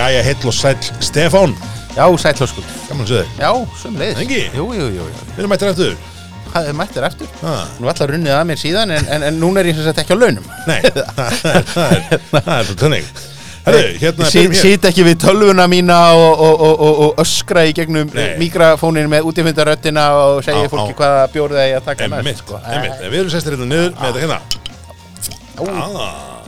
Jæja, heill og sæll Stefán Já, sætlóskuld. Gaman að segja þig Já, sömulegis. Ekki? Jú, jú, jú, jú. Við erum mættir eftir Það er mættir eftir. ah. Nú ætla að runnið að mér síðan en, en, en núna er ég sem sagt ekki á launum. Nei, það er er svo tönning hérna Ég Sýt ekki við tölvuna mína og, og, og, og, og öskra í gegnum Nei. mikrofónin með útífundaröttina og segja fólki hvaða bjór það er að taka næst. Sko. Við erum sestir hérna niður með þetta hérna ah.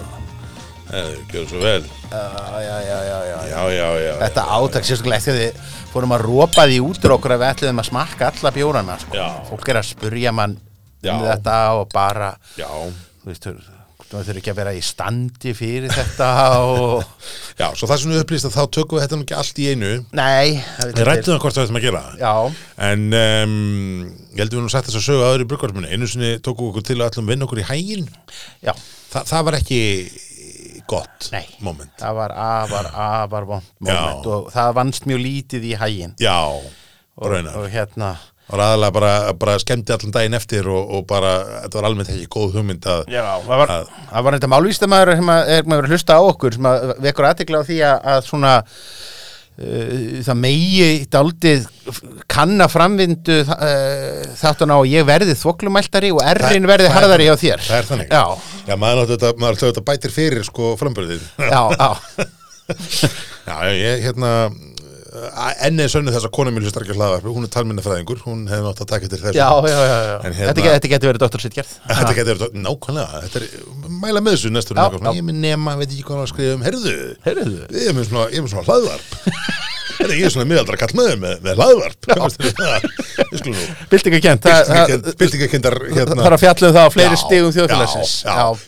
Gjör svo vel Já, já, já, Þetta átak sérstaklega eftir að við fórum að rópa því út úr okkur að við ætliðum að smakka alla bjórana sko. Fólk er að spurja mann Já. um þetta og bara Já, þú veist, þú þurfir ekki að vera í standi fyrir þetta og já, svo það sem við upplýst að þá tökum við þetta nú ekki allt í einu. Nei Við rættum það hvort það ættum að gera. Já, En um, ég heldur við nú sagt þess að sögu aður í bruggvarsmunni Einu sinni tókum við okkur til að ætlum vinna okkur í hægin já, Þa, Það var ekki gott Nei. moment það var afar, afar vond Já. moment og það vannst mjög lítið í hægin Já, og, raunar og hérna Og ræðilega bara, bara skemmti allan daginn eftir og, og bara, þetta var almennt ekki góð hugmynd að Já, það var, Að- það var þetta málvístamæður sem að, er maður að hlusta á okkur sem að vekur aðtekla á því að, að svona það megi daldið kanna framvindu uh, þáttan á að ég verði þvoklumæltari og errin verði er harðari á þér. Það er þannig. Já, Já, maður áttu þetta, bætir fyrir sko frambörðið já, já. Já, ég, hérna ennið sönnu þess að kona mér hlustar ekki að hlaðvarpi hún er talminnafræðingur, hún hefði nátt að taka til þessu Já, já, já, já. Hérna- Þetta, ge- þetta getur verið doktorsittgerð Þetta getur verið, nákvæmlega, þetta er mæla með þessu næstur ég er með nema, veit ekki hvað hann að skrifa um, herðu, Heyrðu. ég er með svona, ég er með svona hlaðvarp Herðu, ég er svona miðaldra kall með með, með hlaðvarp Bildingakent Bildingakendar hérna Það þarf að fjalla um það á fleiri Já, stigum þjóðfélagsins.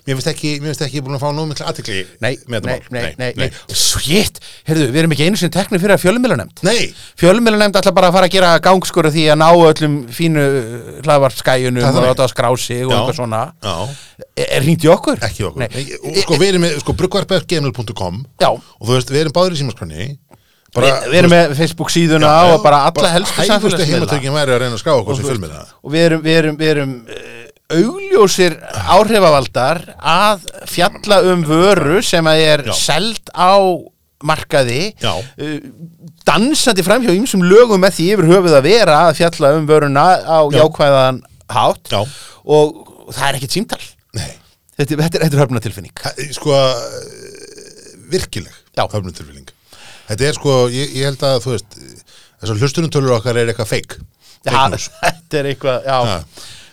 Mér finnst ekki, ekki búin að fá nóg mikla aðtekli Nei, nei, þetta nei, nei, Shit, heyrðu, við erum ekki einu sinni teknir fyrir að fjölumiljunemnd Nei, Fjölumiljunemnd ætla bara að fara að gera gangskur því að ná öllum fínu hlaðvarpskæjunum Það er og láta að skrá sig og eitthvað svona. Er, er hringt í okkur? ekki okkur. Sko, við erum með, sko, Já, Og veist, við erum með Facebook síðuna og bara alla helstu samfélagsmiðla fjölmiðla og við erum, við erum, við erum uh, augljósir áhrifavaldar að fjalla um vöru sem að er Já. seld á markaði Já. uh, dansandi fram hjá ýmsum lögum með því yfir höfuð að vera að fjalla um vöruna á Já. jákvæðan hátt Já. og það er ekkit símtal Nei, þetta, þetta, er- er höfnatilfinning Ha- sko eh, virkileg Já. Þetta er sko, ég, ég held að þú veist þessar hlustunumtölur okkar er eitthvað fake. Já, þetta er eitthvað já,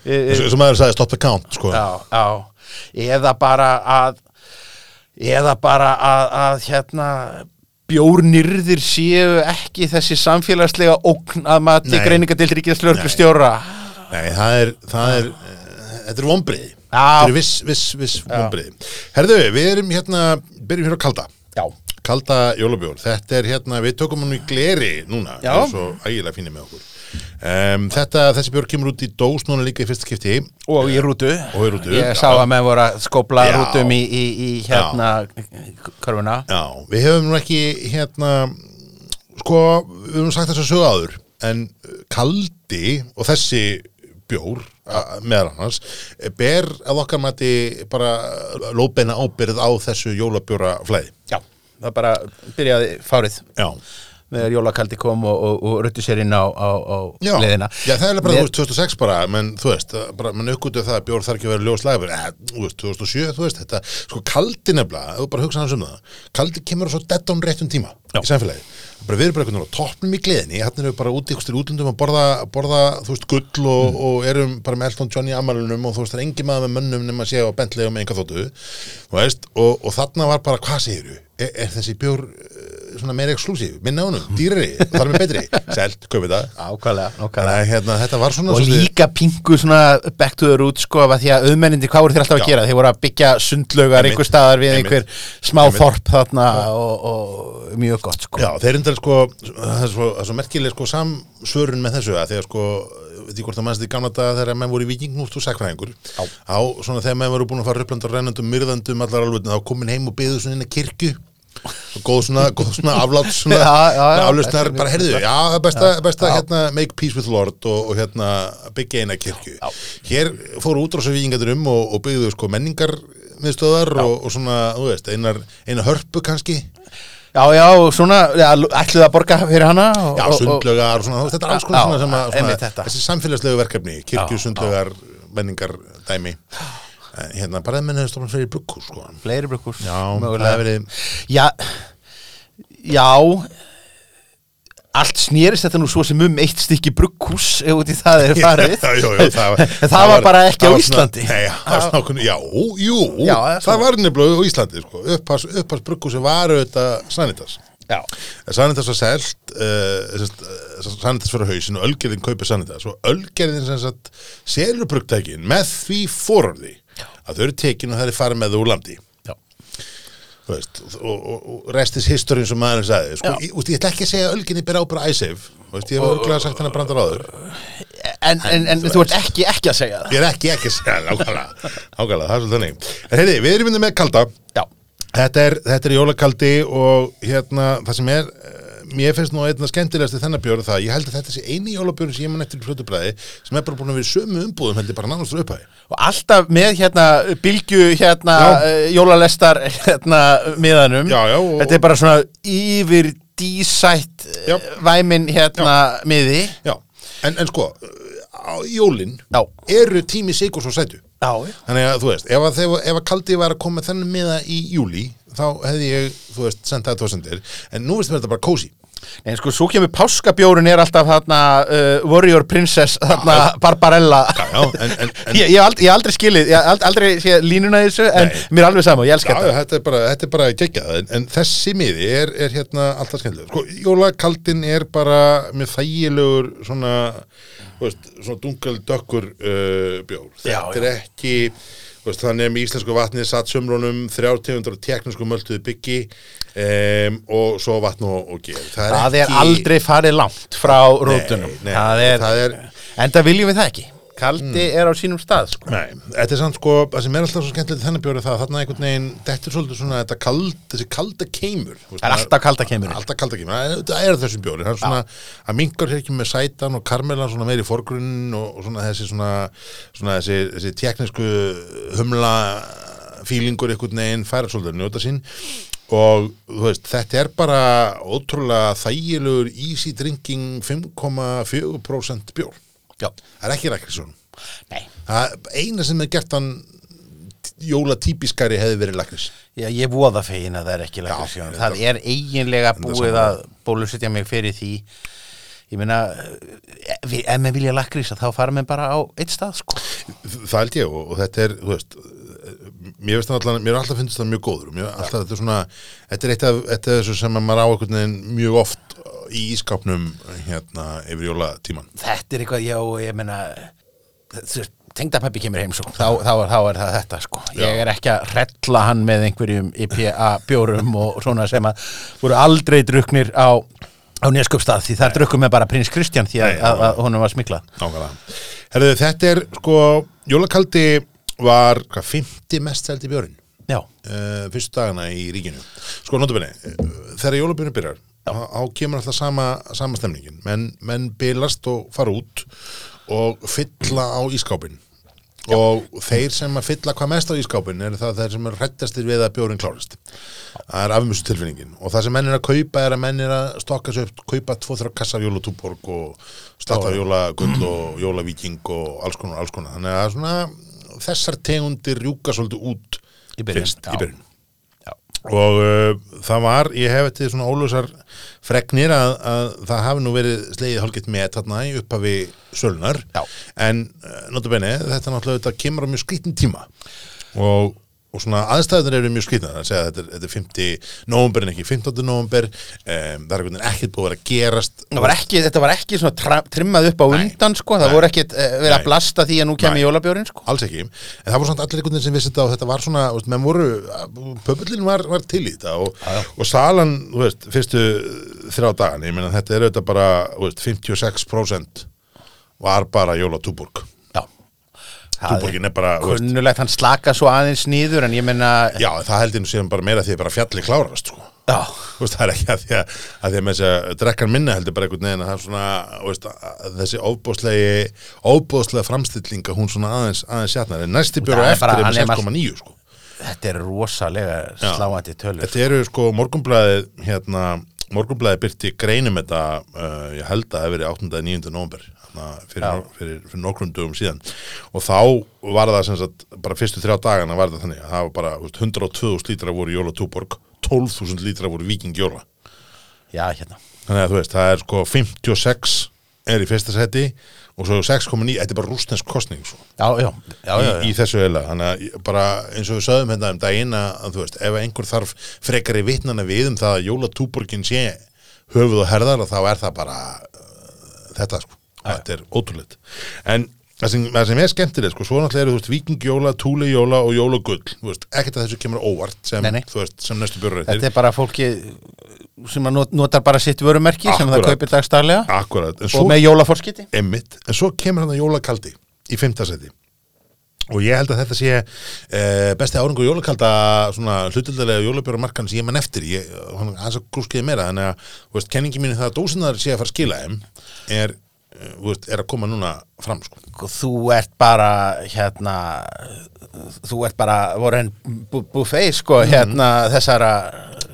Eins og maður sagði stop the count sko. já, já. Eða bara að eða bara að, að hérna bjórnirðir séu ekki þessi samfélagslega ógn að mati Nei. greiningadeild ríkjaslörglustjóra Nei, það er, það er eh, þetta er vombriði Já. Þetta er viss, viss, viss vombriði Herðu, við erum hérna, byrjum hér á kalda. Já, Kalda jólabjór, þetta er hérna við tökum hann í gleri núna. Við erum svo ægilega fínir með okkur. Um, Þetta, þessi bjór kemur út í dós núna líka í fyrsta skipti. Og í rútu. Og í rútu, Ég sá að menn voru að skópla Já. rútum í, í, í hérna körfuna. Já, við hefum nú ekki hérna sko, við höfum sagt þess að sögu áður en kaldi og þessi bjór meðal annars ber að okkar mati bara lóbeina ábyrð á þessu jólabjóra flæði Já, það bara byrjaði fárið. Já, þegar jólakaldi kom og, og, og ruttu sér inn á, á, á Já, leiðina. Já það er bara, þú veist, 2006 bara, menn þú veist, bara, mann uppgötu það að bjór þarf ekki að vera ljós lagfur, eh, þú veist, 2007, þú veist, þetta, sko, kaldi nefnilega, þú bara hugsa hans um það, kaldi kemur á svo dead on réttum tíma Já. í samfélagi, bara við erum bara einhvern veginn á toppnum í gleðinni, hann erum við bara úti ykkur útlundum að borða, borða, þú veist, gull og, Mm. og erum bara með Elton John í amalunum og þú veist, það er engi maður með mönnum að er, er þessi bjór eh, svona meira exklusív, minna honum, dýrari, þar með betri, selt, kaupið það, Ákvæðlega, ákvæðlega að hérna, þetta var svona og svolítið- líka pingu svona back to the roots sko af því að auðmennindir hvað voru þeir alltaf að Já. gera? Þeir voru að byggja sundlaugar einhver staðar við einhver smá þorp þarna og, og mjög gott sko. Já, þeir endur sko, það er svo, það er svo merkileg sko samsvörun með þessu að þegar sko, veit ég hvort að mannst í gamla daga þegar menn voru í vikingnúst og sagfræðingur Já. á svona þegar menn voru búin að fara röplandar rennandum, myrðandum, allar alveg þá komin heim og byggðu svona inn að kirkju góð svona, góð svona aflátt svona Já, já, já. aflustnar, bara gott. já, það er besta, besta Já. hérna, make peace with Lord og, og hérna byggja eina kirkju Já. hér fóru útrásavíkingadur um og, og byggðu sko menningar miðstöðar og, og svona, þú veist, einar, eina hörpu kannski Já, já, svona, já, ætluðu að borga fyrir hana og, Já, sundlögar og svona, þetta er alls konar Já, svona að, já, svona, þetta. þessi samfélagslegu verkefni, kirkju, Já, sundlögar, menningar, dæmi. En Hérna, bara að menn hefur stofnum fyrir brugghús, sko. Fleiri brugghús Já, það verið, Já, já Allt snýrist þetta nú svo sem um eitt stykki brugghús ef út í það er farið Já, já, já, það, var- En það var bara ekki á það Íslandi. Nei, það var okkur, já, jú, það það var nefnilega á Íslandi, sko. Upphás, upphás brugghúsi var auðvitað Sanitas. Sanitas var selt, uh, uh, Sanitas fyrir hausinn og Ölgerðin kaupir Sanitas og sagt selur brugtækin með því fórorði að þau eru tekin og það er farið með þau úr landi. Veist, og, og, og restis history sem maður sagði. Sko, ég, úst, ég ætla ekki að segja að ölginni byrja ábyrða æsef ég hef örgulega sagt hennar brandar áður En, en, en þú ert ekki ekki að segja það. Ég er ekki ekki að segja nákvæmlega, nákvæmlega, það er svolítið þannig. En heyrði, við erum myndið með kalda. Þetta er, þetta er jólakaldi og hérna, það sem er mér finnst nú einna skemmtilegast í þennan bjóru það ég held að þetta sé eini jólabjörn sem ég man eftir í flötubræði sem er bara búin að vera sömu umbúðum heldur bara nánast upphæði og alltaf með hérna bylgju hérna Já. uh, jólalestar hérna miðanum. Já, já, og- Þetta er bara svona yfir dísætt uh, væmin hérna miði. Já, en, en sko á jólin Já. eru tími sigur svo sætu Já, Þannig að þú veist, ef að, ef að kaldi var að koma þennan miða í júli þá hefði ég, þú veist, sendað tósendir en nú veist mér þetta bara kósi En sko, svo kemur páskabjórun er alltaf þarna uh, Warrior Princess, þarna Barbarella. Já, já, en, en, en Ég, hef aldrei, aldrei skilið, ég hef ald- aldrei séð línuna þessu en Nei. mér er alveg sama, ég Já, elska já, þetta. þetta er bara, þetta er bara geggjað en, en þessi miði er, er hérna alltaf skemmtilega sko, jólakaldin er bara með þægilegur svona, veist, svona dungal dökkur uh, bjór. Já, þetta er ekki veist, þannig að með íslensku vatni satt sömrónum þrjártegundur og teknísku möltuðu byggi um, og svo vatn og, og ger það Það er aldrei farið langt frá rótunum nei, það er, það er- En það viljum við það ekki Kaldi er á sínum stað sko. Nei, þetta er samt sko, það sem er alltaf svo skemmtilegt þennan bjóri það, þarna einhvern veginn, þetta er svolítið svona þetta kald, þessi kalda keimur. Það er alltaf kalda keimurinn. Alltaf kalda keimur, það er- það er þessi bjóri. Það er svona, að minkar hér ekki með sætan og karmelan svona meir í forgrunn og, svona þessi svona, svona þessi, þessi teknisku humla fílingur einhvern veginn færa svolítið að njóta sín. Og þú veist, þetta er bara ótrúlega þægilegur easy drinking 5,4% bjór Já, það er ekki rækrisson nei Það eina sem er gert hann jólatípiskari hefði verið lakris. Já, ég voða fegin að það er ekki lakrísjón. Það er eiginlega búið að bólusetja mig fyrir því. Ég meina, eh, ef maður vilja lakrísa þá fara maður bara á eitt stað, sko. Það held ég og, og þetta er, þú veist, mér veist allan, mér er alltaf finnst það mjög góður. Mér, alltaf þetta er svona, þetta er eitt af, þessu sem að maður á einhvern veginn mjög oft í ískápnum hérna yfir jólatíman. Þetta er eitthvað, já, ég veist, tengdapappi kemur heim svo, þá, þá, er- þá er það þetta, sko. Ég Já. er ekki að rella hann með einhverjum IPA bjórum og svona sem að voru aldrei druknir á, á neskupstað því það drukkum með bara prins Kristján því að, að, að honum var. Nákvæmlega. Herðu, þetta er, sko, jólakaldi var, hvað, 50 mest seldi björn. Já, uh, fyrstu dagana í ríkinu sko, notabene, uh, þegar jólabjörnum byrjar þá kemur alltaf sama, sama stemningin. Menn, menn bilast og fara út og fylla á ískápin og þeir sem að fylla hvað mest á ískápin er það þeir sem er hrættastir við að bjórin klárist. Það er afmjössu tilfinningin og það sem menn er að kaupa er að menn er að stokka sér upp kaupa tvo-þrjá kassar jólatúborg og starta jólagull og jólavíking og alls konar, alls konar. Þannig að svona þessar tegundir rjúka svolítið út Í byrjun, fyrst, já. í byrjun já. Og uh, það var, ég hef þetta svona ólösar fregnir að, að það hafi nú verið slegið hálfgett með þarna í upphafi sölunar Já. en uh, notabene, þetta náttúrulega þetta kemur á mjög skrýttin tíma og, og svona aðstæðunar eru mjög að segja að þetta er, þetta er 50 nóvumber en ekki 15. nóvumber um, það er ekkert búið að gerast var ekki, þetta var ekki svona tra, trimmað upp á Nei. undan sko, það Nei. voru ekki uh, verið að blasta því að nú kemur jólabjórin sko. alls ekki, en það voru samt allir einhvern veginn sem vissi þetta og þetta var svona, menn voru pöpullin var, var til í þetta og, og salan, þú veist, fyrstu þrjá dagan, ég meina þetta er auðvitað bara veist, 56% var bara jóla túborg Já. Túborgin er bara, Kunnulegt, hann slaka svo aðeins nýður en ég menna, já, það held ég nú síðan bara meira því að bara fjalli klárast, sko veist, það er ekki að því að, að, því að að drekkan minna heldur bara einhvern veginn að það er svona, veist, þessi ofbóðslegi, ofbóðslega framstillinga hún svona aðeins, aðeins sjatnar en næsti er eftir er með 6,9 sko. þetta er rosalega sláandi tölur Þetta eru sko morgunblæði hérna, morgunblæði byrti greinum þetta uh, ég held að það hefur verið 8. eða 9. november hana, fyrir, fyrir, fyrir nokkrum dögum síðan. Og þá var það sem sagt bara fyrstu þrjá dagana var þetta þannig að það var bara þú veist, 102.000 lítra voru Jóla Túborg 12.000 lítra voru Viking Jóla. Já, hérna. Þannig að þú veist, það er sko 56 er í fyrsta seti og svo 6,9, þetta er bara rústnesk kostning svo Já, já, já, já, í, í þessu eila þannig að bara eins og við sögðum hérna um daginn að þú veist, ef einhver þarf frekari vitnana við um það að jólatúborgin sé höfuð og herðar þá er það bara uh, þetta sko, þetta er ótrúleitt en það sem, sem er skemmtilegt sko, svo náttúrulega eru þú veist, vikingjóla, túlejóla og jólagull, ekkert að þessu kemur óvart sem, Nei, nei. veist, sem næstu björur Þetta er bara fólki sem notar bara sitt vörumerki sem það kaupir dagstaglega. Akkurat, en og svo með jólaforskiti Emmitt, en svo kemur hann að jólakaldi í fimmtasæti og ég held að þetta sé eh, besti árangur jólakalda hlutildalega jólabjóramarkan sem ég mann eftir. Ég, hann aðeins að grúskiði meira þannig að, kenningi mín það að dósinar sé að fara að skila þeim er, veist, er að koma núna fram, sko. og þú ert bara hérna þú ert bara voru en buffet sko hérna þessara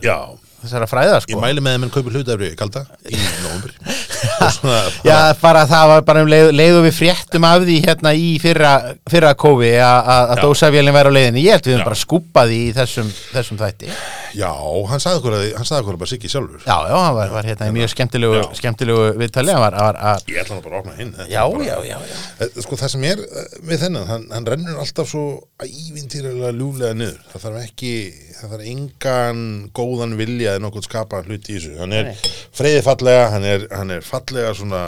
Já, þessara fræða ég sko mæli með að menn kaupi hlutafri kalda í svona, Já, bara það var bara um leið, leiðu við fréttum af því hérna í fyrra, fyrra kófi að dósavélinn væri á leiðinni. Ég held við höfum bara skúpað í þessum, þessum þætti. já, hann sagði okkur að hann sagði okkur að bara Siggi sjálfur Já, já, hann var, var hérna í mjög skemmtilegu, skemmtilegu viðtali. Hann var, var að, Ég ætla hann bara að opna hinn já, bara- já, já, já. Eh, Sko það sem er eh, við þennan, hann, hann rennur alltaf svo ævintýralega ljúlega niður. Það þarf ekki, það þarf engan góðan vilja eða nokkuð skapa hluti í þessu. Hann er freyði fallega, hann er, hann er fallega svona,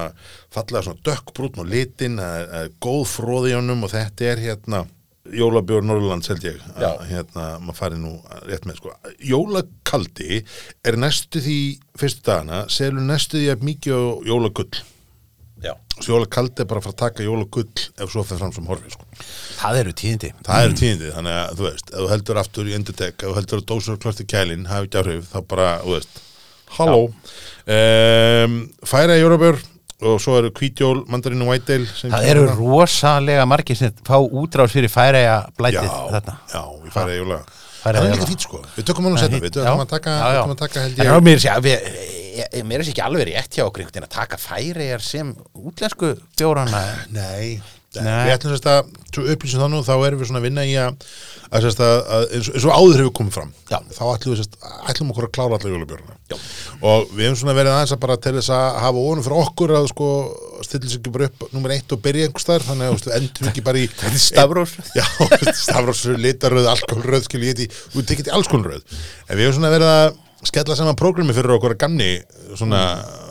fallega svona dökkbrútn og litin, það er, er góð fróði í honum og þetta er hérna Jólabjór Norrlands held ég að hérna maður fari nú rétt með sko. Jólakaldi er næstu því fyrstu dagana, selur næstu því að mikið á jólagull já. Svo jólakaldi er bara að fara að taka jólagull ef svo fyrir fram sem horfi sko. Það eru tíðindi. það eru tíðindi, þannig að þú veist ef þú heldur aftur í endutek, ef þú heldur að dósur klart í kælin, hafi ekki áhrif, þá bara þú veist, halló um, færa jólabjör og svo eru hvítjól, mandarín og whitetail sem Það eru rosalega margir sem fá útrás fyrir færæja blætið já, þarna. já, við færa jóla Færeyja það er líka fít sko, við tökum hann að setja við tökum að taka, Já, við já. tökum að taka mér er sér ekki alveg rétt hjá okkur að taka færiðar sem útlensku bjórana Nei, Nei. við ætlum sérst að svo upplýsum það nú, þá erum við svona að vinna í að, að, sérst að, að eins, og- eins og áður hefur komið fram Já. þá ætlum við sérst, ætlum okkur að klára allar jólabjörna og við hefum svona verið aðeins að bara til þess að hafa ónum fyrir okkur að sko stilla sig ekki bara upp nummer eitt og byrja einhvers þar þannig að veist, við ekki bara í Þetta er stafrós. Já, stafrósröð, litaröð, alkoholröð skil ég þetta, þú tekið í alls konar röð en við hefum svona verið að skella saman prógrami fyrir okkur að gamni svona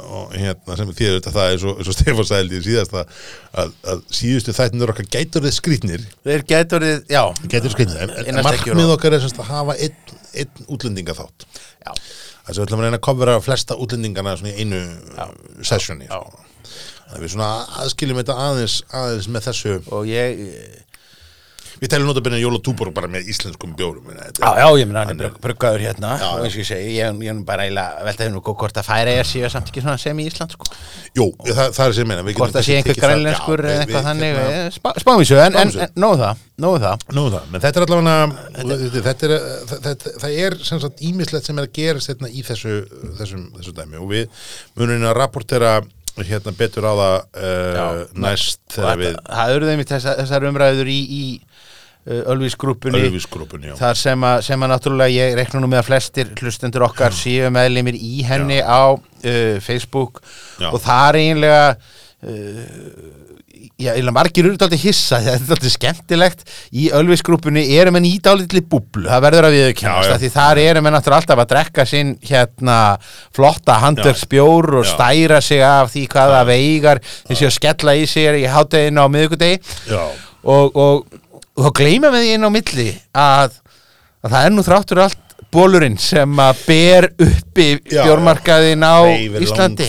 og hérna sem þýður þetta það og, eins og Stefán ég síðast að, að, að síðustu þættinur okkar gætur þið skrýtnir. Þeir gætur þið, já. Gætur skrýtnir, en, en markmið okkar er semst að hafa einn, einn útlendinga þátt Já, þess að við ætlum að reyna að kofra flesta útlendingana svona í einu sessjoni við svona aðskiljum þetta aðeins, aðeins með þessu. Og ég við telum notabene jólatúbor bara með íslenskum bjórum Já, já, ég meina hann er brugg- bruggaður hérna Já, og eins og ég segi, ég, ég bara eiginlega veltaði nú hvort að færa ég séu samt ekki svona sem í Ísland sko. Jú, það, það er sem ég meina hvort það sé einhver það- grænlenskur eða eitthvað þannig hérna- eh, spá- spáum í þessu, en, í þessu. en nóðu það nóðu það Nú það, menn þetta er allavega er, það, það er sem sagt ímislegt sem er að gerast hérna í þessu, dæmi og við munum að rapportera hérna betur á það uh, næst Og þegar við þetta- það eru þeim þessar, þessar umræður í, í uh, Ölvísgrúpunni Ölvisgrúpunni, já. þar sem að, sem að náttúrulega ég reikna nú með að flestir hlustendur okkar séu meðlimir í henni á uh, Facebook. Já. og það er eiginlega uh, já, margir eru dálítið hissa þetta er dálítið skemmtilegt. Í Ölvísgrúpunni erum enn í dálítið búblu það verður að Já, já. viðurkennast því þar erum enn náttúrulega alltaf að drekka sinn hérna flotta handverksbjór og Já. stæra sig af því hvaða veigar þessi að skella í sig í hátteginu á miðvikudegi. Já, og, og, og þá gleyma við því inn á milli að, að það er nú þráttur allt bólurinn sem að ber uppi Já, bjórmarkaðin á Íslandi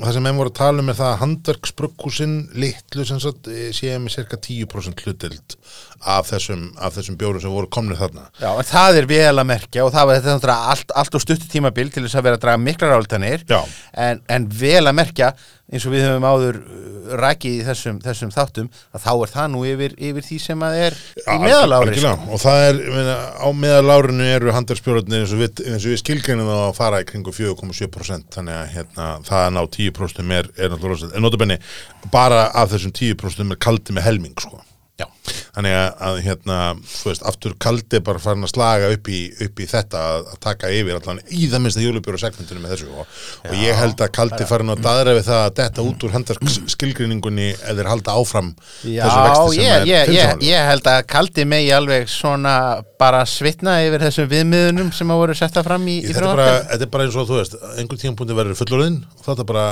það sem enn voru að tala um er það að handverksbrugghúsin litlu sem sagt eh, séu með cirka 10% hlutild af þessum, af þessum bjórum sem voru komnir þarna Já, en það er vel að merkja og það var þetta allt, allt og stuttu tímabil til þess að vera að draga miklar áltanir Já. en, en vel að merkja eins og við höfum áður uh, rakið í þessum, þessum þáttum að þá er það nú yfir, yfir því sem að er í meðalári sko. algjörlega. og það er, meina, á meðalárinu eru handverksbjórnir eins og við, við skilgreinum þá að fara í kringu 4,7% þannig að hérna, það að ná 10% er, er náttúrulega rosalegt. en notabenni bara af þessum 10% er kaldi með helming sko. Já. þannig að, að hérna, þú veist, aftur kaldi bara farin að slaga upp í, upp í þetta að, að taka yfir allan í það minnsta jólubjóra segmentinu með þessu og, og ég held að kaldi farin að daðra við það að detta út úr handverksskilgreiningunni eða halda áfram Já, þessu vexti sem ég, ég, ég, ég held að kaldi megi alveg svona bara svitna yfir þessum viðmiðunum sem að voru setta fram í, í Þetta bara, þetta er bara eins og þú veist einhver tímapunkti verður fullorðinn og þetta bara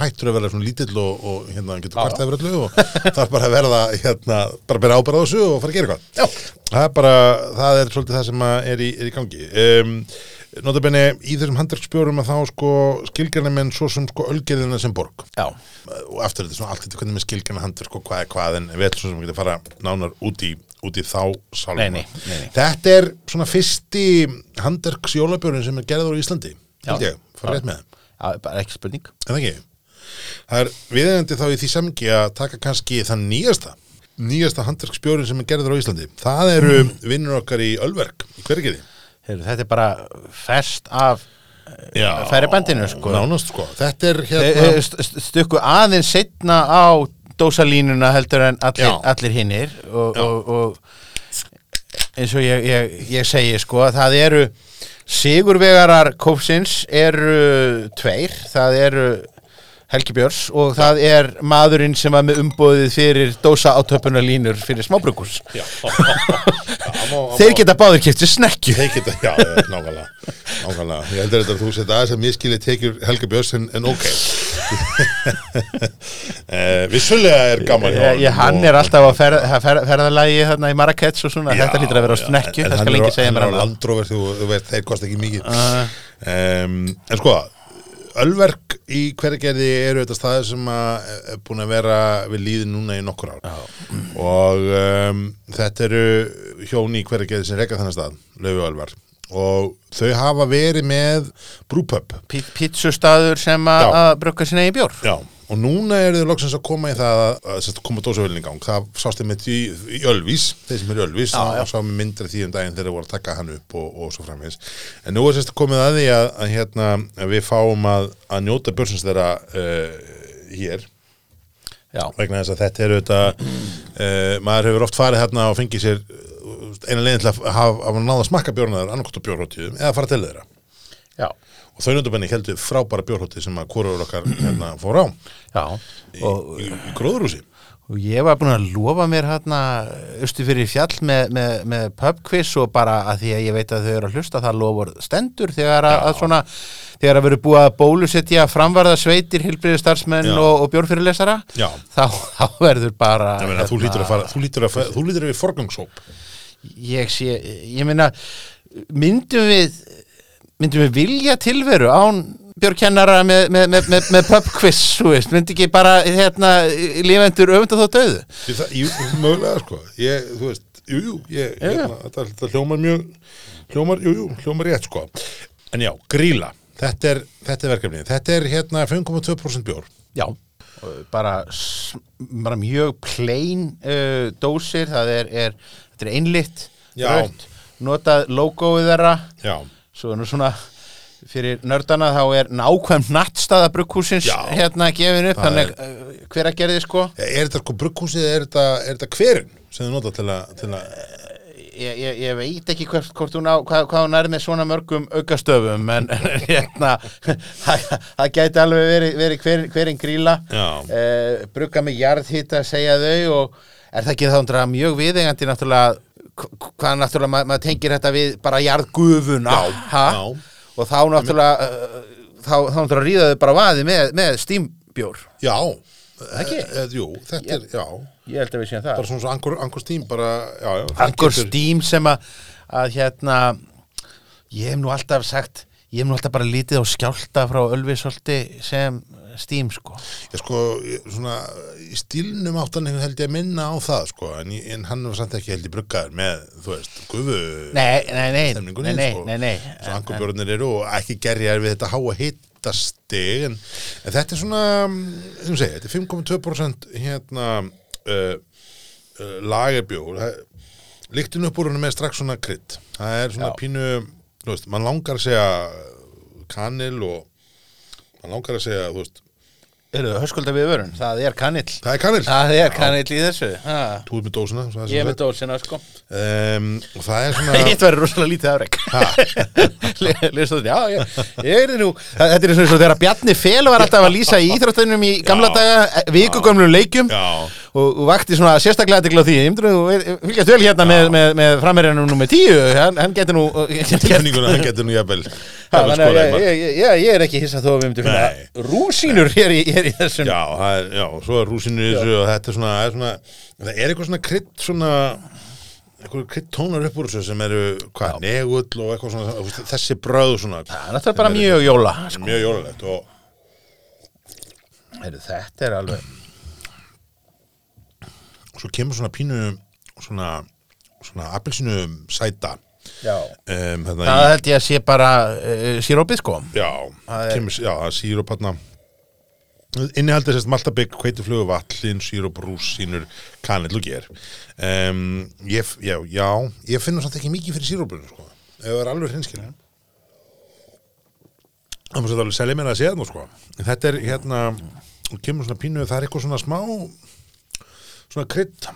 hættur að vera svona lítill og, og hérna getur hvart yfir öllu og það er bara að verða hérna, bara bera ábæra á þessu og fara að gera eitthvað. Já. það er bara, það er svolítið það sem er í, er í gangi. Um, Notabenni, í þessum handverksbjórum að þá sko skilgjörna menn svo sem sko ölgerðina sem borg. Já, og aftur þetta svona allt þetta hvernig með skilgjörna handverk og hvað er hvað en við ætlum svo sem við getum fara nánar út í, út í þá sálma Nei, nei, nei, nei. Þetta er svona fyrsti handverks jólabjörn sem er gerður á Íslandi Já. bara ekki spurning. En það ekki? Það er viðeigandi þá í því samki að taka kannski þann nýjasta nýjasta handverksbjörn sem er gerður á Íslandi. Það eru vinnur okkar í Ölverk í hvergeði Heru, Þetta er bara fest af Já, færibandinu, sko. Sko, þetta er Þeir hérna eh, st- st- stukku aðeins setna á dósalínuna heldur en allir, allir hinnir og, og, og eins og ég, ég, ég segi sko að það eru sigurvegarar kópsins eru tveir, það eru Helgi Björns og það er maðurinn sem var með umbóðið fyrir dósa átöpunarlínur fyrir smábrukus Já, Já, má- þeir geta báðir kiptið snekkju. Þeir geta, já, já, nákvæmlega Nákvæmlega, ég heldur þetta að þú setja aðeins að miskili tekjur Helga Björns en, en ok. Eh, Vissulega er gaman ég, ég, hann er alltaf á ferð, fer, ferðalagi þarna í Marrakech og svona, þetta hlýtur að vera á snekkju, það skal ekki segja mér hann er á annað. Landróver, þú, veist, þeir kosta ekki mikið. Um, En sko Ölverk í hvergerði eru þetta staðir sem að er búin að vera við líði núna í nokkur ár. Og um, þetta eru hjón í hvergerði sem reka þannig stað, Laufi Ölvar og þau hafa verið með brúpöp pí- pítsustaður sem að Já. brugga sinna í bjór. Já, og núna eru þau loksins að koma í það að, koma dósavölin í gang. Það sást þeim í, í Ölvís, þeir sem eru í já. og sá með myndra því um daginn þegar þeir voru að taka hann upp og, og svo framvegis. En nú er sérst komið að því að, að, hérna, að við fáum að, að njóta börsins þeirra uh, hér, Já, vegna þess að þetta eru þetta, uh, maður hefur oft farið hérna og fengið sér eina leiðin til að hafa náða smakka bjórnaður annarkot á bjórhóttíðum eða fara til þeirra. já, Og þau njótabenni heldur frábæra bjórhóttið sem að hvorur okkar hérna, fór á já í, og, í, í gróðurúsi. og ég var búin að lofa mér hérna austu fyrir fjall með, með, með pubquiz og bara að því að ég veit að þau eru að hlusta það lofur stendur þegar að, að svona þegar að veru búið að bólusetja framvarða sveitir, hilbriði starfsmenn Já. og, og bjórfyrirlesara Já. þá, þá verður bara Ég meina, þú hérna, lítur að fara, þú lítur að, þú lítur að við forgangshóp. ég sé, ég meina myndum við myndum við vilja tilveru án björkennara með, með, með, með, með pubquiz, þú veist, myndi ekki bara hérna, lifendur öfund og þó döðu Það, jú, mögulega, sko. Ég, þú veist, jú, jú, ég, hérna, þetta, þetta hljómar mjög, hljómar, jú, jú, hljómar rétt, sko. En já, gríla, þetta er, þetta er verkefnið. Þetta er hérna 5,2% bjór. já, bara, bara mjög plain uh, dósir, það er, er þetta er einlitt, rautt notað logoið þeirra Já. Svo er nú svona fyrir nördana þá er nákvæm nattstaða brugghúsins hérna gefin upp, þannig uh, hver að gerði sko? Er þetta sko brugghúsið, þetta, er þetta hverinn sem þið nota til að, til að, ég, ég, ég veit ekki hvort, hvort hún á, hvað, hvað hún er með svona mörgum aukastöfum en hérna það gæti alveg verið, verið hver, hverinn gríla eh, brugga með jarðhita segja þau og er það ekki þá mjög viðengandi náttúrulega hv- hvað náttúrulega ma maður tengir þetta við bara jarðgufuna Já, ha? já. og þá náttúrulega uh, þá, þá náttúrulega ríðaðu bara vaði með, með stímbjór já. Ekki? E, e, jú, þetta er, já. ég held að við séum það Bara svona svo angur, angur stím, bara, já, já. getur- Steam sem að, að hérna ég hef nú alltaf sagt ég hef nú alltaf bara lítið á skjálta frá Ölvisolti sem Steam sko Ég sko, svona, í stílnum áttan einhvern held ég að minna á það, sko, en, en hann var samt ekki held í bruggaður með, þú veist, gufu Nei, nei, nei, nei, nei, sko. nei, nei. Svo angurbjörnir eru og ekki gerjar við þetta háa hitt hittastig en, en þetta er svona sem segja, þetta er 5,2% hérna uh, uh, lagerbjór líktinu upp úr henni með strax svona krydd það er svona Já. pínu þú veist, mann langar að segja kanil og mann langar að segja, þú veist Eru höskulda við vörun? Það er kanill það er kanil, Það er kanill í þessu ha. þú ert með dósina er Ég er með dósina sko. Um, og það er svona Hitt verður rosalega lítið afrek. Lýstu þetta, já, ég, ég er nú Þetta er eins og þegar Bjarni Fel var alltaf að lýsa í íþróttunum í gamla Já. daga vikugömmlum leikjum. Já, og, vakti svona sérstaklega aðtekla á því fylgjast vel hérna með, með, með framherjanum nummer tíu, hann, hann getur nú tilfinninguna, hann getur nú jafnvel ég, er ekki hissa þó að við myndum finna rúsínur hér í, hér í þessum Já, það er, já, svo er rúsinu í þessu og þetta er svona, er svona, það er eitthvað svona krydd svona, eitthvað krydd tónar upp úr þessu sem eru, hvað, negull og eitthvað svona, þessi bröð svona, Það er bara mjög jóla sko. mjög jólulegt og Þetta er alveg svo kemur svona pínu, svona, svona appelsinu sæta, Já. um, Það held ég að sé bara uh, sírópið sko. Já, Það er- kemur, já, það er síróp hann innihaldið sérst maltabygg, hveitiflugu vatn, síróp, rús, sínur kanill og ger. Um, ég, já, já, ég finnur samt ekki mikið fyrir sírópunum, sko, ef það er alveg hreinskilin. Það má sér alveg selja mér að segja það, sko. En þetta er hérna, og kemur svona pínu það er eitthvað svona smá svona krydd.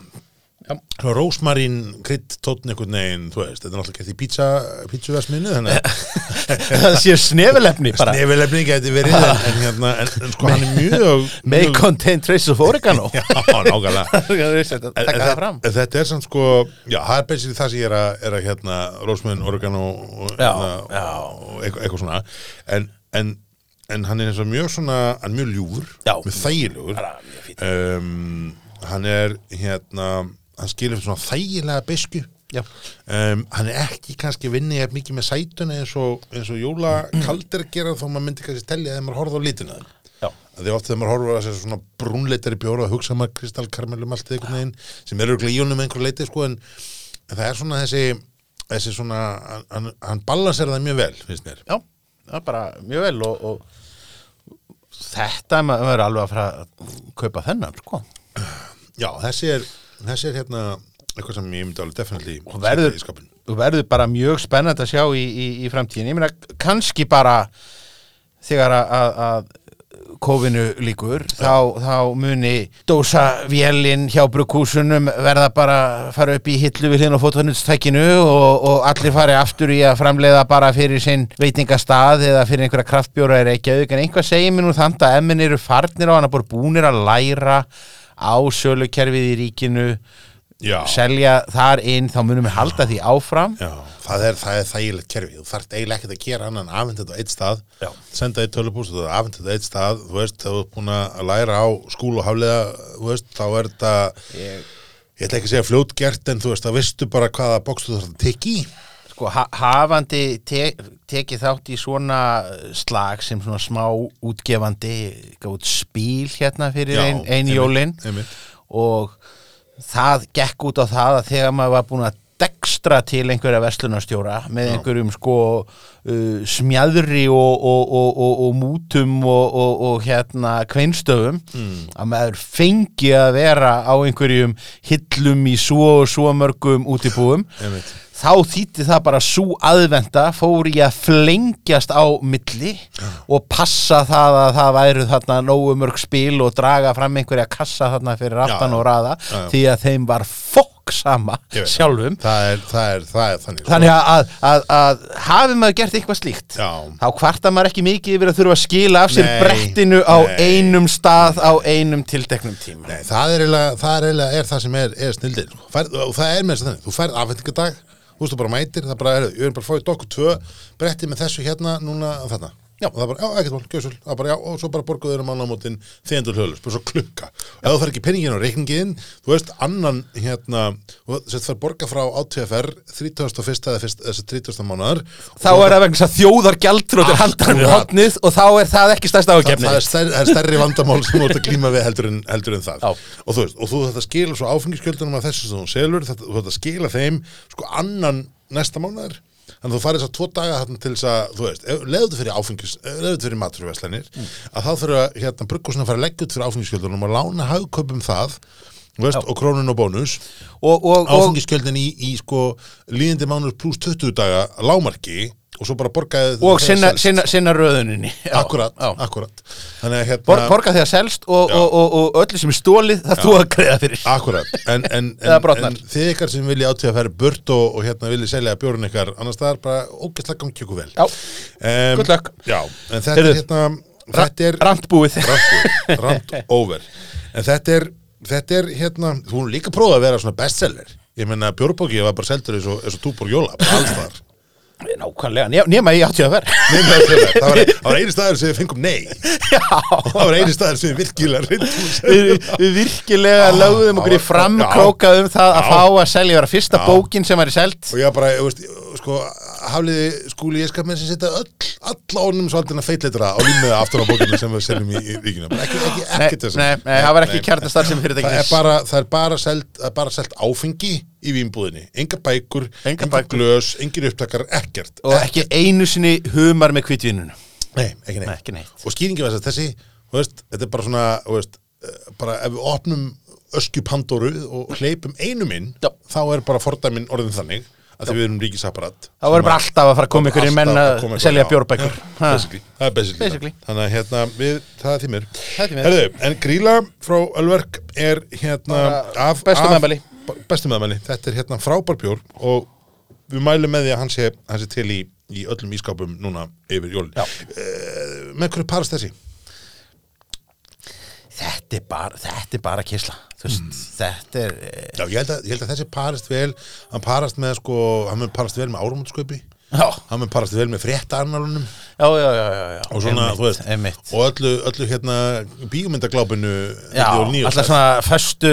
Svona rósmarín krydd tótn einhvern veginn, þú veist, þetta er náttúrulega gert í pizza pizzaversminu, Það sé snefilefni bara. Snefilefni geti verið en, en, hérna, en, en sko hann er mjög May mjög- contain traces of oregano. Já, nákvæmlega. Þetta er samt sko Já, það er basically það sem ég er að, er að hérna, Rósmöðin, oregano og, hérna, eitthvað, svona. En, en, en hann er eins og mjög svona hann er mjög ljúfur, mjög þægilegur. Um, hann er hérna hann skilur svona þægilega besku um, hann er ekki kannski vinni ef mikið með sætuna eins og, eins og jóla kaldir að gera þó maður myndi kannski telja þegar maður horfði á að því oft þegar maður horfður að þessi svona brúnleitari bjóra og hugsa maður kristallkarmelum allt einhvern veginn sem eru honum einhver leiti sko en, en það er svona þessi þessi svona, hann, hann balansera það mjög vel finnst mér. Já, það er bara mjög vel og, og þetta er maður alveg að fara að kaupa þennan sko. Já, þessi er, þessi er hérna eitthvað sem ég myndi alveg definitely Og verður- setja í skapinn. og verður bara mjög spennandi að sjá í, í, í framtíðin ég meina kannski bara þegar að, kófinu líkur þá, þá muni dósa vélinn hjá brugghúsunum verða bara fara upp í hillu við hlinn á fótvarnutstækinu og, og allir fari aftur í að framleiða bara fyrir sinn veitingastað eða fyrir einhverja kraftbjóra er ekki auðvitað en einhvað segir mér nú þannig að emmin eru farnir á hann að búið búnir að læra á sölukerfið í ríkinu já, selja þar inn þá munum við halda því áfram. Já, það er, það er þægilegt kerfi. Þú þarft eiginlega ekkert að gera annan afhengt þetta á eitt stað. Já. senda tölupúst og afhengt þetta á eitt stað. Þú veist, þegar þú ert búin að læra á skúl og haflega, veist, þá er þetta ég, ég ætla ekki að segja fljótgert en þú veist, þá veistu bara hvaða bóks þú þarf að tekja í sko ha hafandi te tekið þátt í svona slag sem svona smá útgefandi gátt spíl hérna fyrir Já, ein, ein einmitt, jólin einmitt. og það gekk út á það að þegar maður var búin að dekstra til einhverja verslunarstjóra með einhverjum sko uh, smjæðri og, og, og, og, og mútum og, og, og hérna kveinstöfum að maður fengi að vera á einhverjum hillum í svo og svo mörgum útibúum þá þýtti það bara svo aðvenda fór í að flengjast á milli og passa það að það væru þarna nógu mörg spil og draga fram einhverja kassa þarna fyrir aftan Já, og raða já. því að þeim var fokk sama Ég sjálfum. Það er, það er, það er þannig. Þannig að, að, að, að hafi maður gert eitthvað slíkt? Já. þá kvarta maður ekki mikið yfir að þurfa að skila af sér Nei, brettinu á nei. einum stað á einum tilteknum tíma. Nei, það er eiginlega, það er eiginlega er það sem er, er snildin og það er með þess að þannig, þú færð afhendingadag þú veist þú bara mætir, það er bara, heyrðu, ég er bara að fá í dokku tvö, bretti með þessu hérna núna þarna, Já. það bara, já, ekkert mál, gjössul það er bara, já, og svo bara borguðu þeirra mannamótin þeendur hölus, bara svo klukka ef þú fær ekki penningin á reikningin, þú veist annan, hérna, þú sett fær borga frá ATFR 31. eða fyrst- þessi 30. mánuðar þá er það vegna þjóðar gjaldrótir handan við Akkúrat. hotnið og þá er það ekki stærsta ágefni það, það er stærri vandamál sem ert að glíma við heldur en, heldur en það Já. og þú veist, og þú þetta skila svo áfengiskjöldunum af þessu sem þú selur, þetta, þetta skila þeim sko annan næsta mánuður þannig að þú farið þess að tvo daga þarna til þess að, þú veist, leður fyrir áfengis leður fyrir maturverslanir að þá þurfa hérna bruggusinn að fara út fyrir áfengiskjöldunum og lána hagköpum það þú veist, og krónun og bónus. Og, og, og, áfengiskjöldin í, í sko líðindi mánur pluss 20 daga lámarki og svo bara borgaði og sinna, sinna, sinna röðuninni. Já, akkurat, já. akkurat. Hérna Bor, borga þegar selst og, Já. og, og, og öllu sem er stólið það þú að greiða fyrir. Akkurat, en, en, en, en þið ykkar sem vilja átíða að færa burt og, og hérna vilja selja bjórun ykkar annars staðar bara ógæslega gangi ykkur vel. Já, um. Já, en þetta Heyrðu, er hérna er randbúið. Rant, rant over. En þetta er, þetta er hérna þú hún líka prófað að vera svona bestseller. Ég meina bjórbóki var bara seldur eins og, og túbor jóla, alls þar Nákvæmlega, nema ég átti að vera. Nei, nei, það var- það var það var eini staður sem við fengum nei. Já. Það var eini staður sem við virkilega reyndum að Við, við virkilega lögðum okkur í já, framkróka um það að já. fá að selja vera fyrsta Já. bókin sem var í selt. Og ég bara, ég veist, sko hafliði skúli ég skap með sem setja öll alla ónum svolítið feitleitra á límiða aftur á bókinu sem við seljum í, bara ekki, ekki, ekki þess nei, nei, það var ekki kjartastar sem fyrir það er bara, það er bara selt, bara selt áfengi í vínbúðinni, enga bækur enga glös, engir upptakar, ekkert. Og ekki einu sinni humar með kvitvinunu nei, ekki neitt. Nei, og skýringi var þess að þessi, veist, þetta er bara svona veist, eh, bara ef við opnum öskju Pandoru og hleypum einum inn, Já. þá er bara fordæmin orðin þannig að því við erum ríkisapparat. Það var bara alltaf að fara að koma ykkur í menn að selja bjórbækur. Það er basically, þannig að hérna við, það er er mér. Herðu, en Gríla frá Ölverk er hérna af, bestu af- meðmæli. þetta er hérna frábær bjór og við mælum með því að hann sé til í, í öllum ískápum núna yfir jólin. Já. uh, með hverju parast þessi? Þetta er bara, þetta er bara kísla veist, Mm. þetta er eh, Já, ég held, að, ég held að þessi parast vel hann parast með sko, hann mun parast vel með árumótsköpi Já, hann mun parast vel með fréttaarnalunum já, já, já, já, já. og svona, Einmitt, þú veist, einmitt. og öllu, öllu hérna bíómyndaglápinu Já, alltaf svona föstu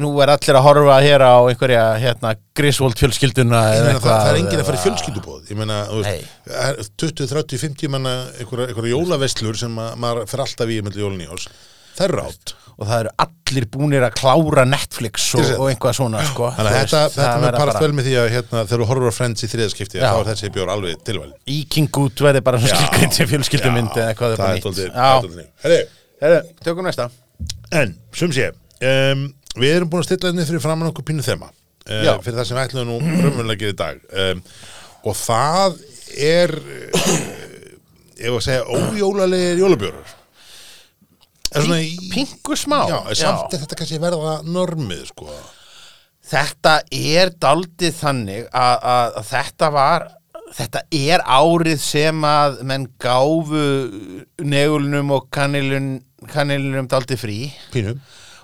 Nú er allir að horfa hér á einhverja hérna, Griswold fjölskylduna meina, það, það er enginn að fara í fjölskyldubóð ég meina, þú veist, er 20, 30, 50 manna einhverja, jólaveslur sem að, maður fer alltaf í með jólun í árs það er rátt Og það eru allir búnir að klára Netflix og, og einhvað svona sko. þannig að þetta, þetta með parast bara- vel með því að hérna, þegar þú horfur á Friends í þriðaskipti þá er þessi bjór alveg tilvæl Íking út verði bara skilgrind sem fjölskyldumynd eða eitthvað það bara er dálítið nýtt. Heyrðu, tökum næsta. En, sum sé um, við erum búin að stilla henni fyrir framann okkur pínu þema uh, fyrir það sem við ætlum nú raunverulega að gera í dag um, og það er ef að segja ójólalegir í Pingu smá Já, samt er þetta kannski verða normið, sko. Þetta er daldið þannig að, að, að þetta var þetta er árið sem að menn gáfu negulunum og kanilun, kanilunum daldið frí Pínu.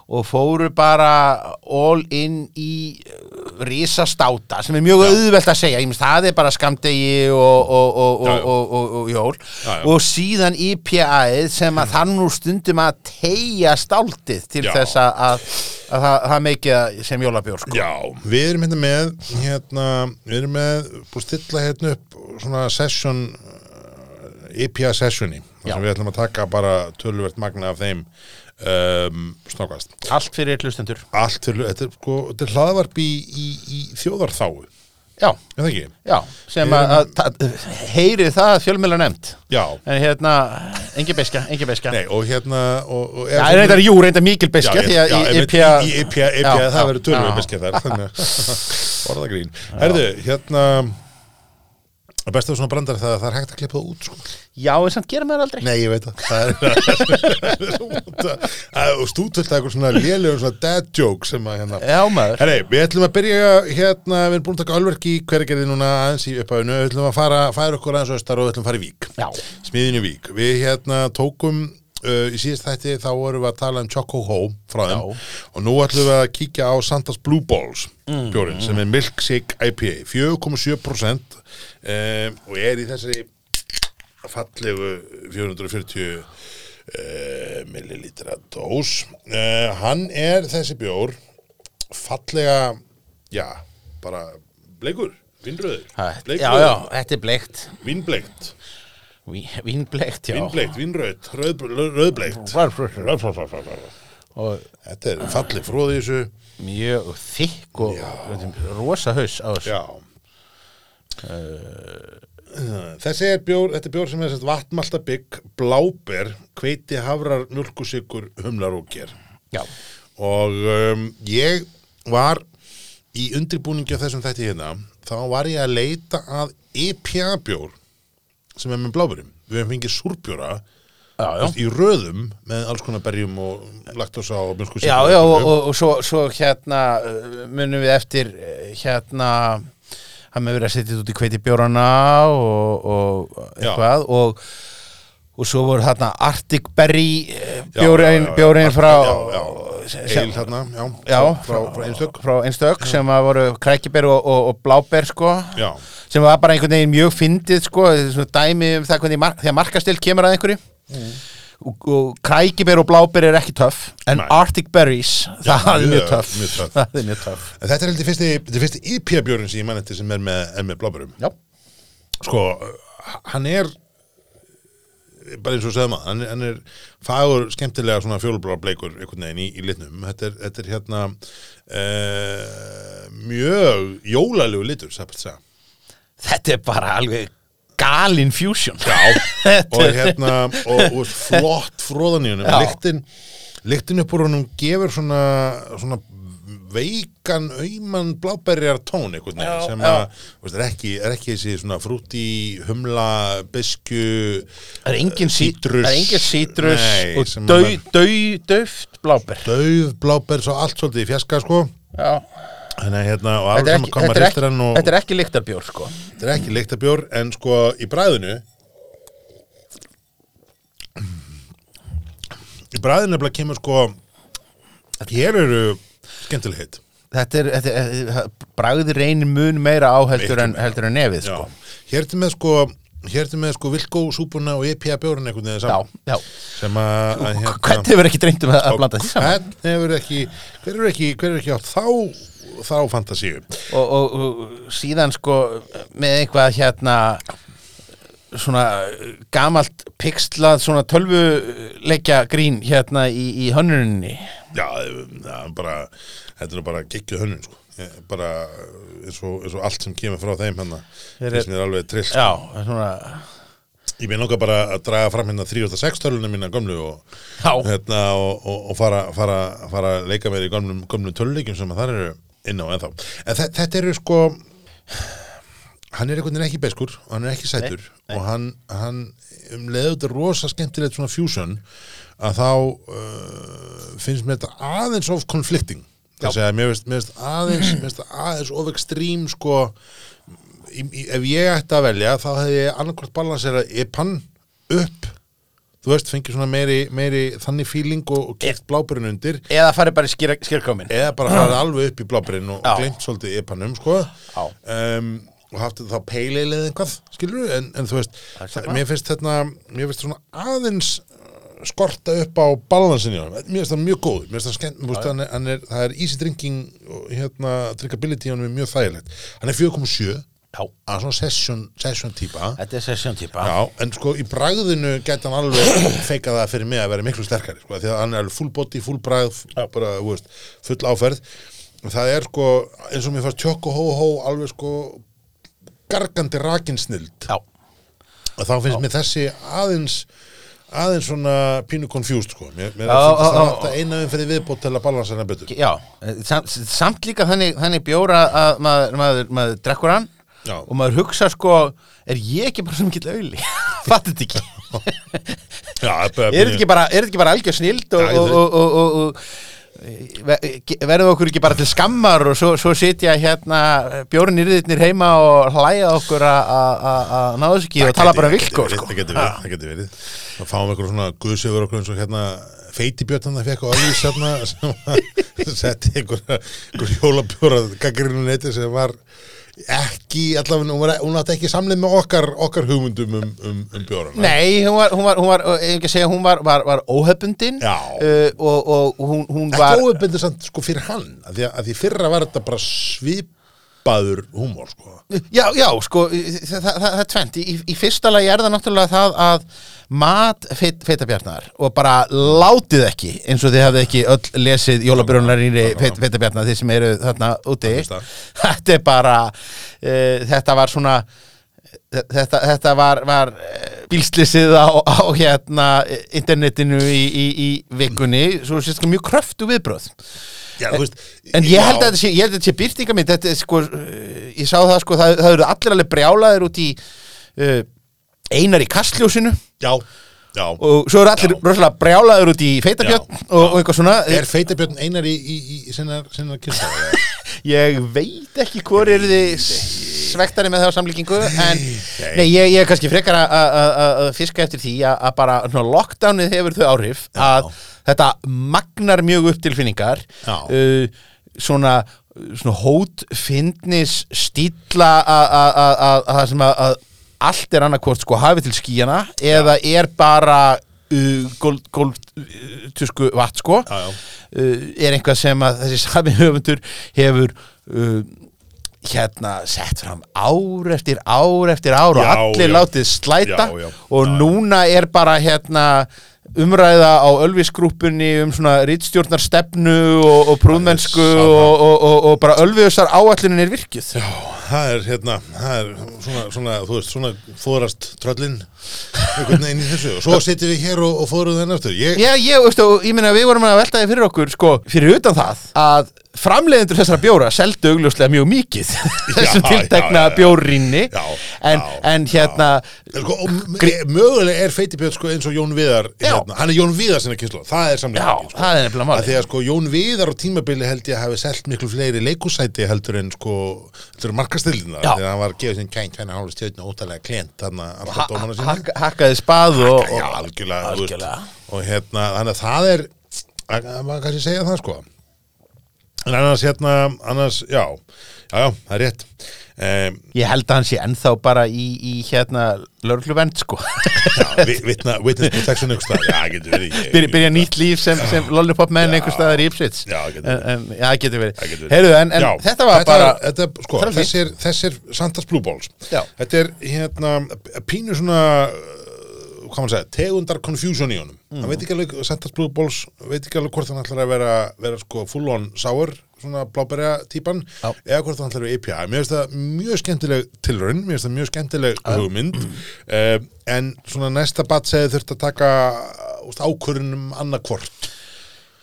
Og fóru bara all in í risastáta sem er mjög auðvelt að segja, minnst það er bara skamdegi og, og, og, og, jól. Já, já. og síðan IPA-ið sem að þann nú stundum að tegja stáltið til Já. þess að, að, að það, það meikið sem jólabjór sko. Já, við erum hérna með, hérna, við erum með, búið að stilla hérna upp svona session, uh, IPA sessioni, þar sem við ætlum að taka bara töluvert magna af þeim um, snákast. allt fyrir hlustendur. Allt til, þetta er, sko, þetta er hlaðvarp í, í, í þjóðarþáu, Já, já, sem að, að ta- heyri það fjölmjöla nefnd? Já, en hérna, engi beska, engi beska nei, og hérna, og, og Já, reyndar, jú, reyndar mikil beska því að í IPA í, í IPA, IPA Já, það verður já. beskja þar að orðagrín Herðu, hérna að besta af svona brandar það að það er hægt að klippa það út sko. Já, en samt við það aldrei. Nei, ég veit það. Það er það og stútvöld eitthvað svona lélegum svona dad joke sem að hérna Já, maður. Herri, við ætlum að byrja hérna, við erum búin að taka alverk í hverjargerði núna aðeins í upphæðinu, við ætlum að fara, færa okkur aðeins og við ætlum að fara í Vík. Já, smiðinu Vík. Við hérna tókum uh, í síðast þætti þá vorum við að tala um Choco Ho frá þeim. Og nú ætlum við að kíkja á Santas Blue Balls bjórin sem er Milkshake IPA 4,7% um, og er í þessari fallegu 440 uh, millilitra dós. Uh, hann er þessi bjór fallega já, bara bleikur, vinnröður já, já, þetta er bleikt. Vinnbleikt Vínbleikt, já. Rauð, rauðbleikt. Og Þetta er fallið fróð í þessu. Mjög þykk og rosa haus á þessu. Já. Þessi er bjór, þetta er bjór sem er sett vatnmalta bygg, bláber, hveiti, hafrar, mjölkusikur, humlar og ger. Já, Og um, ég var í undirbúningi á þessum þætti hérna, þá var ég að leita að IPA bjór sem er með bláberum. Við hefum fengið súrbjóra já, já. í röðum með alls konar berjum og laktosa og mjölkusikur. Já, já, og, og, og svo, svo hérna uh, munum við eftir uh, hérna hann með verið að setja út í kveiti bjórana og, og eitthvað og, og svo voru þarna Arctic Berry uh, Já, bjórin, já, já, já, frá já, já. sem- Eil þarna, já, Já, frá, frá einstök. frá einstök sem að voru krækibér og, og, og bláber sko. Já, sem var bara einhvern veginn mjög fyndið sko, dæmi um það hvernig mar þegar markastil kemur að einhverju. Og, og krækibér og bláber er ekki töff en Nei. Arctic Berries, það er mjög- töff. það er mjög töff. Þetta er heldur fyrsti, fyrsti IPA bjórin sem ég mann eftir sem er með, er með bláberum. Já, sko, hann er bara eins og segðum að hann, hann er fagur skemmtilega svona fjólblá bleikur einhvern veginn í, í litnum. Þetta er, þetta er hérna uh, mjög jólalegu litur þetta er bara alveg galin fusion. Já, og hérna og, og flott fróðan í honum. Já. lyktin, lyktin upp úr honum gefur svona, svona veikan auman bláberjar tón einhvern Já, veginn sem já. að þú veist, er, ekki, er ekki þessi svona frúti humla, bisku Það er engin sítrus, Sítrus. það er engin sítrus Nei, og sem dau, að- dau, döft bláber döð bláber svo allt svolítið í fjaska sko Já. Þannig að hérna Þetta er ekki, koma þetta er ekki, og þetta er ekki líktarbjór sko þetta er ekki leiktabjór en sko í bræðinu í bræðinu nefnilega kemur sko hér eru skemmtileg heit Þetta er, þetta er bragði reynir mun meira á heldur Miklu en, meira. heldur en nefið Já. sko. Hér er til með sko hér er til með sko vilkó súpuna og EPA bjórin einhvern veginn Já, saman. Já sem að, að hérna, Hvernig hefur ekki dreymt um að að blanda því saman? hvern hefur ekki hver hefur ekki, hver hefur ekki átt þá þá fantasíu? Og, og, og síðan sko með eitthvað hérna svona gamalt pixlað svona tölvuleikja grín hérna í, í hönnuninni Já, það er bara, þetta er bara geggjuð hönnun, sko. Ég, bara eins og, eins og allt sem kemur frá þeim hérna, þess mér alveg trill. Já, svona Ég með nokkað bara að draga fram hérna 306 tölunum mína gömlu og, hérna, og, og, fara, fara, fara að leika mér í gömlum, gömlum töluleikjum sem að þar eru inn á ennþá. En þe- þetta eru sko, hann er einhvern veginn ekki beskur og hann er ekki sætur og hann, hann um leiður þetta rosa skemmtilegt svona fusion að þá uh, finnst mér þetta aðeins of conflicting. Það segja, mér finnst, aðeins aðeins of extreme sko. Í, í, ef ég ætti að velja þá hefði ég annarkvort balansera epan upp þú veist, fengið svona meiri, meiri þannig feeling og, og gert blábyrinn undir. Eða farið bara í skýr, skýrkámin eða bara farið alveg upp í blábyrinn og, og glemt svolítið epanum sko. Já. um, og haft þá peileilið eitthvað skilur en, en þú veist, Það það, mér finnst þetta mér finnst svona aðeins uh, skorta upp á balansin í hann mér finnst það mjög góð, mér finnst það skemmt mér finnst hann er, það er easy drinking hérna, drinkability hann er mjög þægilegt. Hann er 4,7 Já, að svona session, session típa. Þetta er session típa. Já, en sko í bragðinu gæti hann alveg feikað það fyrir mig að vera miklu sterkari sko, því að hann er alveg full body, full bragð bara, þú veist, full áferð. Það er sko, eins og mér fannst tjók og hó hó alveg sko gargandi rakinsnild Já, og þá finnst mér þessi aðeins aðeins svona pínu confused sko. Mér, Já, finnst já, það já. alltaf eina um fyrir viðbót til að balansa hennar betur. Já samt, samt líka þannig, þannig bjóra að maður, maður, maður drekkur hann Já. og maður hugsa sko er ég ekki bara sem ekki auðli? Fattu þetta ekki? Já, er þetta ekki bara, þetta algjör snild og, Já, og, og, og, verðum okkur ekki bara til skammar og svo, svo sitja hérna bjórin yrðirnir heima og hlæja okkur að- þessu ekki og tala bara vilkó sko. Það getur verið, það getur verið Það fáum við eitthvað svona guðsöfur okkur eins og hérna feitibjörn það fekk á alveg hérna sem setti einhver, einhver jólabjóra gaggrinu neti sem var ekki allavega, hún, var, hún átti ekki samleið með okkar, okkar hugmyndum um, um, um bjórana Nei, hún var, hún var, hún var, ekki að segja, hún var, var, var óhefbundin uh, og, og hún, hún Ekki var óöfbindur samt sko fyrir hann að því, að því fyrra var þetta bara svip dýpaður húmor sko. Já, já, sko, það, það, það er tvent. Í, í fyrsta lagi er það náttúrulega það að mat feit, feitabjarnar og bara látið ekki eins og þið hafið ekki öll lesið jólabjörnlarinni feit, feitabjarnar þið sem eru þarna úti. Þetta er bara, uh, þetta var svona, þetta, þetta var, var eh, bílslýsið á, á hérna internetinu í, í, í vikunni, svo sést mjög kröftu viðbröð. Já, þú veist, En ég held að þetta sé, held að þetta er sko, uh, ég sá það sko það, það eru allir alveg brjálaðir út í uh, einar í kastljósinu. Já, já. Og svo eru allir rosalega brjálaðir út í feitabjörn og, og eitthvað svona. Er feitabjörn einar í, í, í, í sinnar kynsta? ég veit ekki hvor eru þið svektari með það á samlíkingu en nei. ég, ég er kannski frekar að- fiska eftir því að bara lockdownið hefur þau áhrif að þetta magnar mjög upp tilfinningar Já. uh, svona svona hótfindnis stíla að að- að að það sem að, allt er annarkvort sko hafið til skíjana eða er bara uh, gólf uh, vatn sko Já, já. uh, er eitthvað sem að þessi sami höfundur hefur uh, hérna sett fram ár eftir ár eftir ár og Já, allir já. látið slæta Já, já. og Já, já. núna er bara hérna umræða á Ölvisgrúpunni um svona rítstjórnarstefnu og, og er sama. og, og, og, og bara Ölviðsar áallunin er virkið Já, það er hérna, það er svona, svona þú veist, svona fóðrast tröllin einhvern veginn í þessu og svo sitjum við hér og, og fóðrum þennan aftur ég, Já, ég, veistu, og ég meina við vorum að velta því fyrir okkur sko, fyrir utan það að framleiðendur þessara bjóra seldu augljóslega mjög mikið þessum bjórrýnni Já, en, en hérna sko, og m- mögulega er feitibjörn sko, eins og Jón Viðar hérna, hann er Jón Viðar sinna kynslu, það er samlíkingin sko. að því að sko Jón Viðar á tímabili held ég að hafi selt miklu fleiri leikúsæti heldur en sko markastillina Já. þegar hann var að gefa sinni kænt henni hálf stjórn ótalega klent Hakkaði spað og, og algjörlega, og hérna, þannig að það er að- að maður kannski segja það sko en annars hérna annars, já, já, já, það er rétt. Um, Ég held að hann sé ennþá bara í, í hérna lörgluvend sko. Já, vi- vitna, witness protection einhvers staðar, já, getur verið ég- Byrja, byrja nýtt líf sem, sem lollipop menn Já. einhver staðar í Ipswich. Já, getur en, Já, getur verið. Verið. Heyrðu, en, en Já, þetta var bara þetta, sko, þessir, þessir Santas Blue Balls. Þetta er hérna pínu svona hvað maður segja, tegundar confusion í honum Mm. hann veit ekki alveg, Santas Blue Balls veit ekki alveg hvort hann ætlar að vera, vera sko full on sour, svona bláberja típan, Já. eða hvort hann ætlar að vera IPA mér finnst það mjög skemmtileg tilraun mér finnst það mjög skemmtileg hugmynd uh, en svona næsta bat segði þurft að taka ákvörðunum annarkvort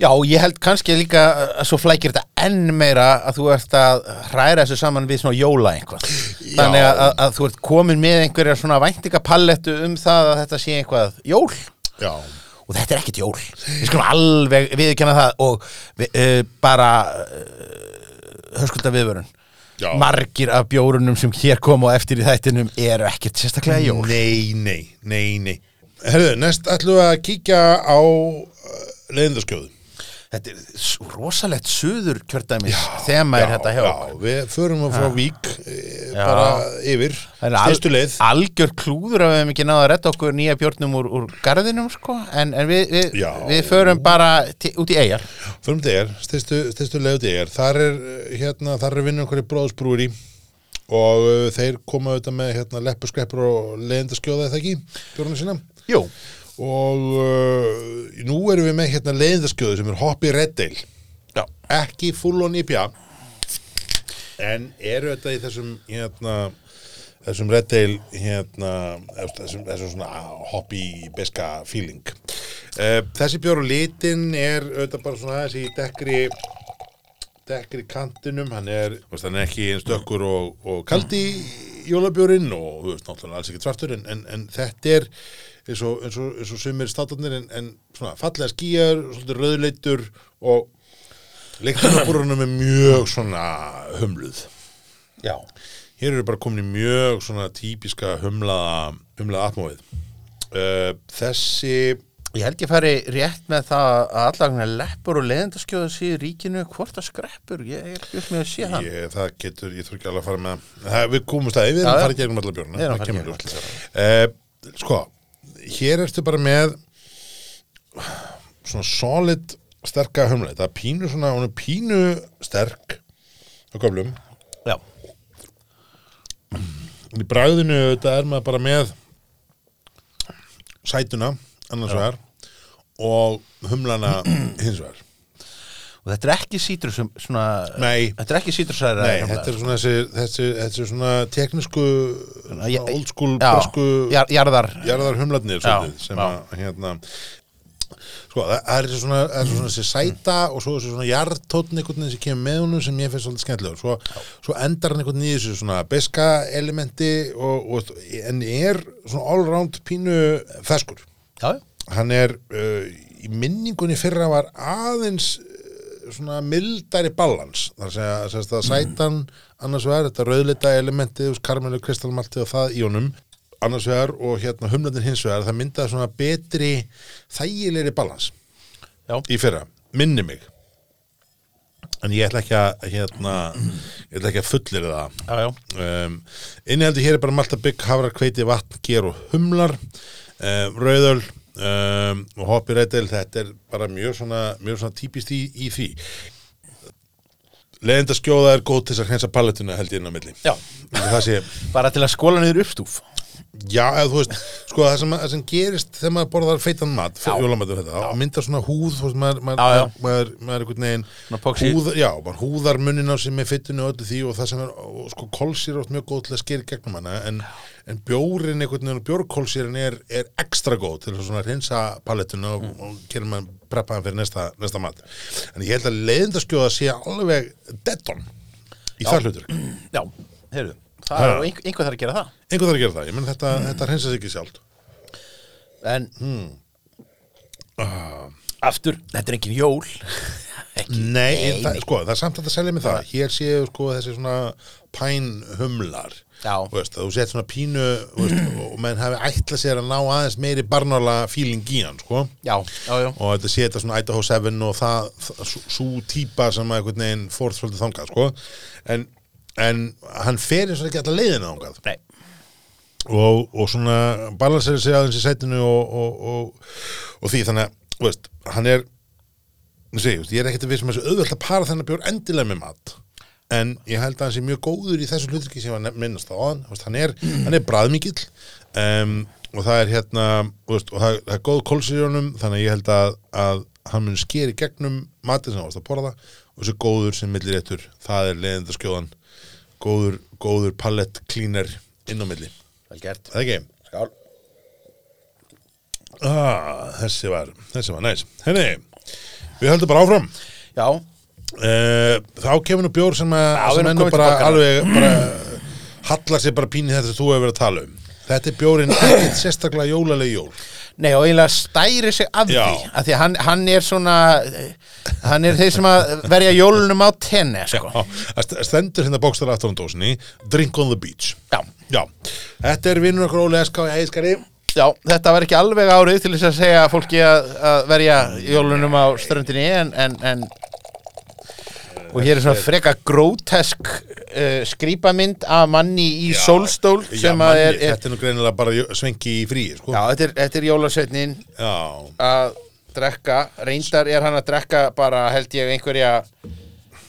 Já, ég held kannski líka að svo flækir þetta enn meira að þú ert að hræra þessu saman við svona jóla einhvað. Þannig að, að, þú ert komin með einhverja svona væntingapallettu um það að þetta sé einhvað jól já, og þetta er ekkert jól. Við skulum alveg viðurkenna það og við, uh, bara uh, höskulda viðvörun. já Margir af bjórunum sem hér koma á eftir í þættinum eru ekkert sérstaklega jól. Nei, nei, nei, nei Herðu, næst ætlum við að kíkja á uh, leiðindaskjóðu Þetta er rosalegt suður kjördæmis þema er þetta hjá já. Við förum að frá Vík e, Já. bara yfir al- Styrstu leið algjör klúður að við hefum ekki náða að redda okkur nýja bjórnum úr, úr garðinum sko. en, en við, við, við förum bara út í eigjar Förum til er, styrstu, leið til er Þar er, uh, hérna, þar er vinnur okkur í bróðsbrúri og uh, þeir koma auðvitað með hérna, leppuskreppur og leiðindaskjóða eða ekki, bjórnum sína Jú, og uh, nú erum við með hérna leiðindaskjóðu sem er Hoppy Red Ale já, ekki full on IPA en eru þetta í þessum hérna þessum Red Ale hérna, þessum, þessum svona hobby beska feeling. Uh, þessi bjór og litin er auðvitað bara svona þessi dekkri dekkri kantinum. Hann er, veist, hann er ekki eins dökkur og, og kaldi jólabjórinn og veist, alls ekki svartur en, en, en þetta er eins og, eins og, eins og sumir státarnir en, en svona fallega skýjar, svolítið rauðleitur og leiktunarbúrunum er mjög svona humluð. Já. Hér eru bara komin í mjög svona típiska humlaða humlaða atmóið. Uh, þessi Ég held ég fari rétt með það að allagna leppur og leðendaskjóða síður ríkinu hvort að skreppur, ég er ekki upp með að sé það. Ég, það getur, ég þarf ekki alveg að fara með það, við komumst að, við erum að fara í gegnum alla björna Við erum að það fara í kemur gegnum ljós. uh, sko, hér ertu bara með svona solid sterka humla, það er pínu svona, hún er pínu sterk á göflum Já, í bragðinu þetta er maður bara með sætuna annars vegar og humlana hins vegar og þetta er ekki sítrus svona, Nei. þetta er ekki sítrusæra Nei, þetta er svona þessi, þessi, þessi svona ja- old school jar, jarðar. jarðar svolítið, sem að hérna sko, það er svona, er svona þessi sæta og svo þessi svona jarðtótn einhvern veginn sem kemur með honum sem ég finnst svolítið skemmtilegur. Svo, svo endar hann einhvern veginn í þessu svona beska elementi og, og en er svona all round pínu feskur já, hann er uh, í minningunni fyrra var aðeins svona mildari balans þar að segja, segja að sætan annars vegar, þetta rauðleita elementið karmelu kristalmaltið og það í honum annars vegar og hérna humlandin hins vegar það myndaði svona betri þægilegri balans Já. í fyrra, minni mig en ég ætla ekki að hérna, ég ætla ekki að fullir það já, já. um, innihaldi hér er bara malta bygg, hafrar, hveiti, vatn, ger og humlar um, rauðöl um, og hoppi reytil þetta er bara mjög svona, mjög svona típist í, í því. Leðindaskjóða er góð til þess að hreinsa palletuna held ég inn á milli. Já. bara til að skóla niður uppstúf já, eða þú veist sko það sem, sem gerist þegar maður borðar feitan mat, og myndar svona húð þú veist, maður, maður, Já, já. maður, maður, er epoxy. húð, já, húðar munnin á sig með fytinu og öllu því og það sem er, og sko kolsýr er oft mjög góð til að skera í gegnum hana en, en bjórin bjórkolsýrin er, er ekstra góð til að svona reynsa palettuna og, og gera maður preppaðan fyrir næsta, næsta mat. En ég held að leiðindaskjóða sé alveg dead on í það hlutur já, heyrðu það Ha. er einhver, einhver þarf að gera það. Einhver þarf að gera það, ég menn þetta, þetta reynsa sig ekki sjálft. En Hmm. aftur, þetta er engin jól. Ekki, Nei, nei, það, sko, það er samt að það selja mig það. Hér séu sko þessi svona pænhumlar. Veist, þú sett svona pínu veist, og menn hafi ætlað sér að ná aðeins meiri barnála fíling í hann sko. já, já, já. Og þetta sé þetta svona Idaho 7 og það, það svo típa sem að einhvern veginn fór svolítið þangað sko. en, en hann fer eins og ekki alltaf leiðina þangað. Nei. og, og svona balansera sig aðeins í sætinu og, og, og, og því þannig að veist, hann er veist, ég er ekkert að við sem þessu auðvöld að para þennan bjór endilega með mat. En ég held að hann sé mjög góður í þessu hlutriki sem að minnast á hann. Hann er, hann er braðmikill um, og það er hérna veist, og það, það er góð kólsýrjónum þannig að ég held að, að hann mun skeri gegnum matið sem það varst að borða og þessu góður sem millir eittur það er leiðindaskjóðan góður, góður palett klíner inn á milli vel gert? Skál. Ah, þessi var, þessi var næs. Henni, við höldum bara áfram. já, Uh, þá kemur nú bjór sem, að, Já, sem til bara alveg bara, hallar sér bara pínu þetta sem þú hefur verið að tala um. Þetta er bjórin ekkert sérstaklega jólaleg jól. Nei og eiginlega stæri sig af Já. því af því að hann, hann er svona hann er þeir sem að verja jólunum á tenni sko. Það st- stendur hérna bókstar aftur á dósinni, Drink on the Beach. Já. Já. Þetta er vinnur okkur Óli Eska og Ægiskari. Já, þetta var ekki alveg árið til þess að segja fólki að, að verja jólunum á ströndinni en, en, en og hér er svona freka grótesk uh, skrýpamynd af manni í Já. sólstól Já, manni, er, er Þetta er nú greinilega bara svengi í fríi, sko. Já, þetta er, þetta er jólasveitnin Já. að drekka reyndar er hann að drekka bara held ég einhverja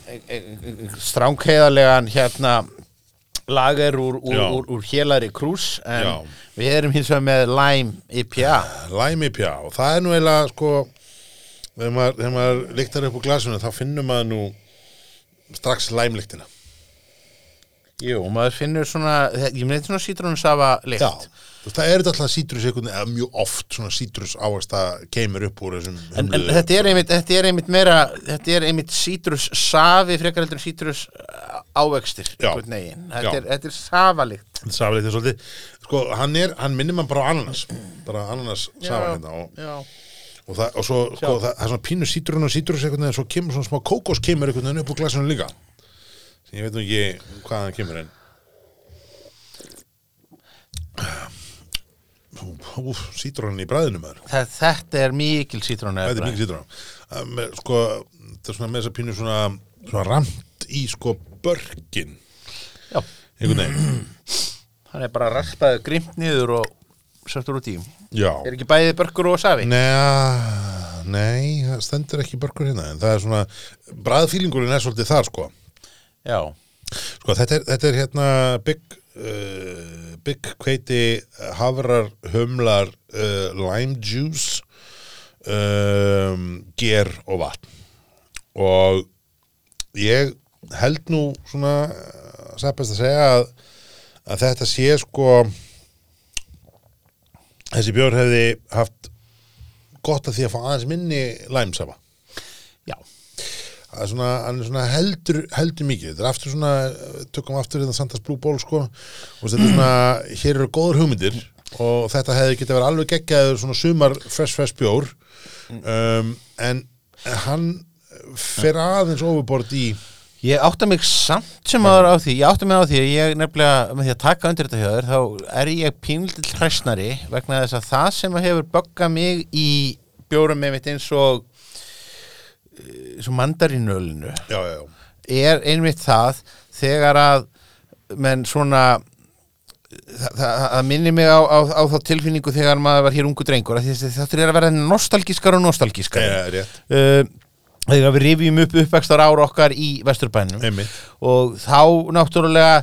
e- e- stránkheðarlegan hérna lager úr, úr, úr, úr hélari krús en Já. við erum hins vegar með Lime IPA Læmi pjá og það er nú eiginlega sko þegar maður, þegar maður lyktar upp úr glasinu þá finnur maður nú strax læmlyktina Jú, maður finnur svona ég myndi svona sítrónusafa lykt Já, það er alltaf sítrus veginn, eða mjög oft svona sítrus ávasta kemur upp úr þessum En, en þetta, er einmitt, þetta er einmitt meira þetta er einmitt sítrus safi frekar heldur en sítrus ávextir Já. einhvern veginn. Þetta er, þetta er safalikt safleitt er svolítið sko, hann er, hann minnir mann bara ananas bara ananas safa hérna og, já. og, það, og svo, sko, það, það er svona pínu sítrun og sítrus einhvern veginn, svo kemur svona smá kókos kemur veginn upp úr glasinu líka sem ég veit nú ekki hvaðan kemur en sítrun í bræðinu maður. Þa- Þetta er mikil sítrónu Þetta er mikið sítrun sko, þetta er svona með þess að pínu svona, svona ramt í sko börkin. Já, hann er bara raspaður grimt niður og settur út í. Já, Er ekki bæðið börkur og safi? Nei, nei, það stendur ekki börkur hérna en það er svona, bræðfílingurinn er svolítið þar sko Já, Sko, þetta er, þetta er hérna Big uh, bygg, hveiti, hafrar, humlar, uh, lime juice, um, ger og vatn. Og ég held nú svona, uh, sæpast að segja að, að þetta sé sko, þessi bjór hefði haft gott að því að fá aðeins minni læmsafa. Já, Það er svona, er svona heldur, heldur mikið, þetta er aftur svona, tökum aftur þetta Santas Blue Bowl sko, og þetta er svona, hér eru góður hugmyndir. Og þetta hefði getið verið alveg geggjaður svona sumar fresh fresh bjór, um, en hann fer aðeins overbord í, Ég átta mig samt sem aður á því, ég átta mig á því að ég nefnilega, með því að taka undir þetta hjá þér, þá er ég pínlitil hræsnari vegna þess að það sem hefur böggað mig í bjórum með mitt eins og mandarinölinu já, já, já, er einmitt það þegar að menn svona það, það, það minnir mig á, á, á þá tilfinningu þegar maður var hér ungu drengur þetta er að vera nostalgískar og nostalgískar rétt, uh, þegar við rifjum upp uppvextar ára okkar í Vesturbænum einmitt, og þá náttúrulega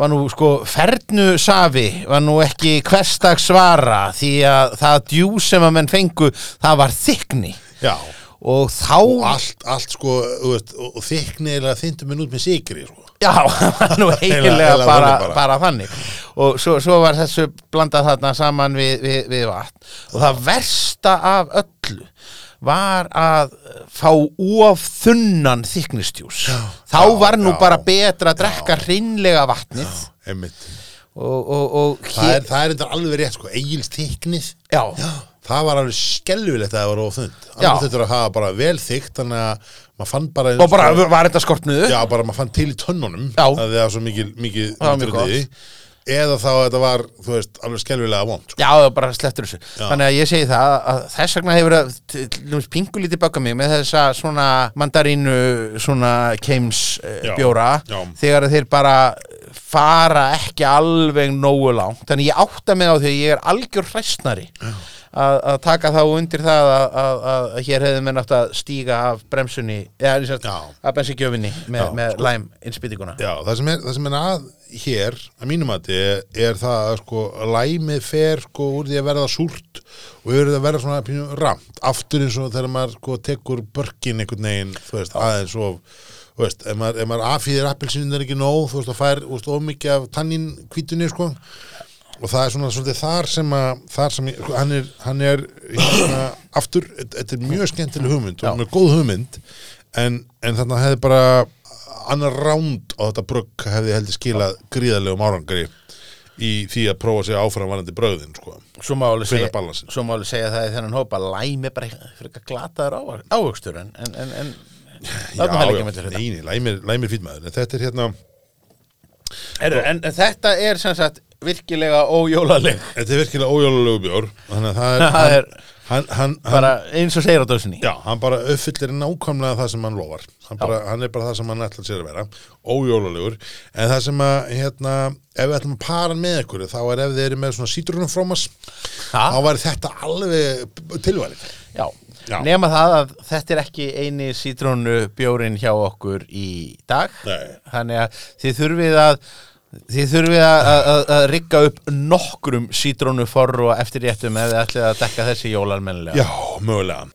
var nú sko fernu safi var nú ekki hverstags svara því að það djús sem að menn fengu það var þykni já, og þá og allt, allt sko, veist, og, þyknilega þyndum minn út með sigri, sko. já, það var nú eiginlega bara, bara. bara þannig. Og svo, svo var þessu blandað þarna saman við, við, við vatn. Og það versta af öllu var að fá of þunnan þyknistjús þá Já, var nú já, bara betra að drekka hreinlega vatnið. Einmitt. og, og, og Það hér, er, það er alveg rétt, sko, eigils þyknið, já, það var alveg skelvilegt að það var Já. annars þetta er að hafa bara vel þygt þannig að maður fann bara og bara var þetta skortnuðu já, bara maður fann til í tönnunum Já. að það var svo mikið, mikið Það eða þá að þetta var, veist, alveg skelvilega vond sko. Já, það var bara slettur þessu. Þannig að ég segi það að þess vegna hefur að til dæmis pingu lítið baka mig með þessa svona mandarínu svona keims uh, Já, bjóra já. þegar þeir bara fara ekki alveg nógu langt. Þannig ég átta mig á því að ég er algjör hræstnari að, að taka þá undir það að, að, að, að hér hefði menn átt að stíga af bremsunni, eða ja, Já. af bensigjöfinni með, Já, með sko. læm innspýtinguna. Já, það sem, er, það sem er að hér, að mínum að er, er það að sko læmið fer sko úr því að verða súrt og yfir því að verða svona ramt aftur eins og þegar maður sko tekur börkin einhvern veginn, þú veist, aðeins of þú veist, ef maður, maður afhýðir appelsinin er ekki nóg, þú veist, og fær þú veist, of mikið af tannin kvítunni, sko og það er svona svolítið þar sem að þar sem, ég, hann er, hann er hérna, aftur, þetta er mjög skemmtileg hugmynd Já. og mjög góð hugmynd en, en þarna hefði bara annar ránd á þetta brugg hefði heldur skilað gríðarlegum árangri í því að prófa sig áfram varandi bröðin sko. Svo má alveg segja, segja það í þennan hópa að læmi er bara fyrir ekki glataður ávö- ávöxtur en, en, en, en til þetta. Neini, læmir, læmir fýtmaður en þetta er hérna, Heru, en, en þetta er sem sagt virkilega ójólaleg þetta er virkilega ójólulegu bjór þannig að það er, Það er hann, hann, hann, bara eins og segir á dósinni Já, hann bara uppfyllir nákvæmlega það sem hann lofar hann, bara, hann er bara það sem hann ætlar sér að vera ójólulegur, en það sem að hérna, ef við ætlum að para hann með ykkur þá er ef þið eru með svona sítrunumfrómas Ha? þá væri þetta alveg tilvæli Já. Já. nema það að þetta er ekki eini sítrónu bjórin hjá okkur í dag Nei. þannig að þið þurfið að þið þurfið að, rigga upp nokkrum sítrónu forr og eftirréttum ef þið ætlið að dekka þessi jólalmennilega Já, mögulega.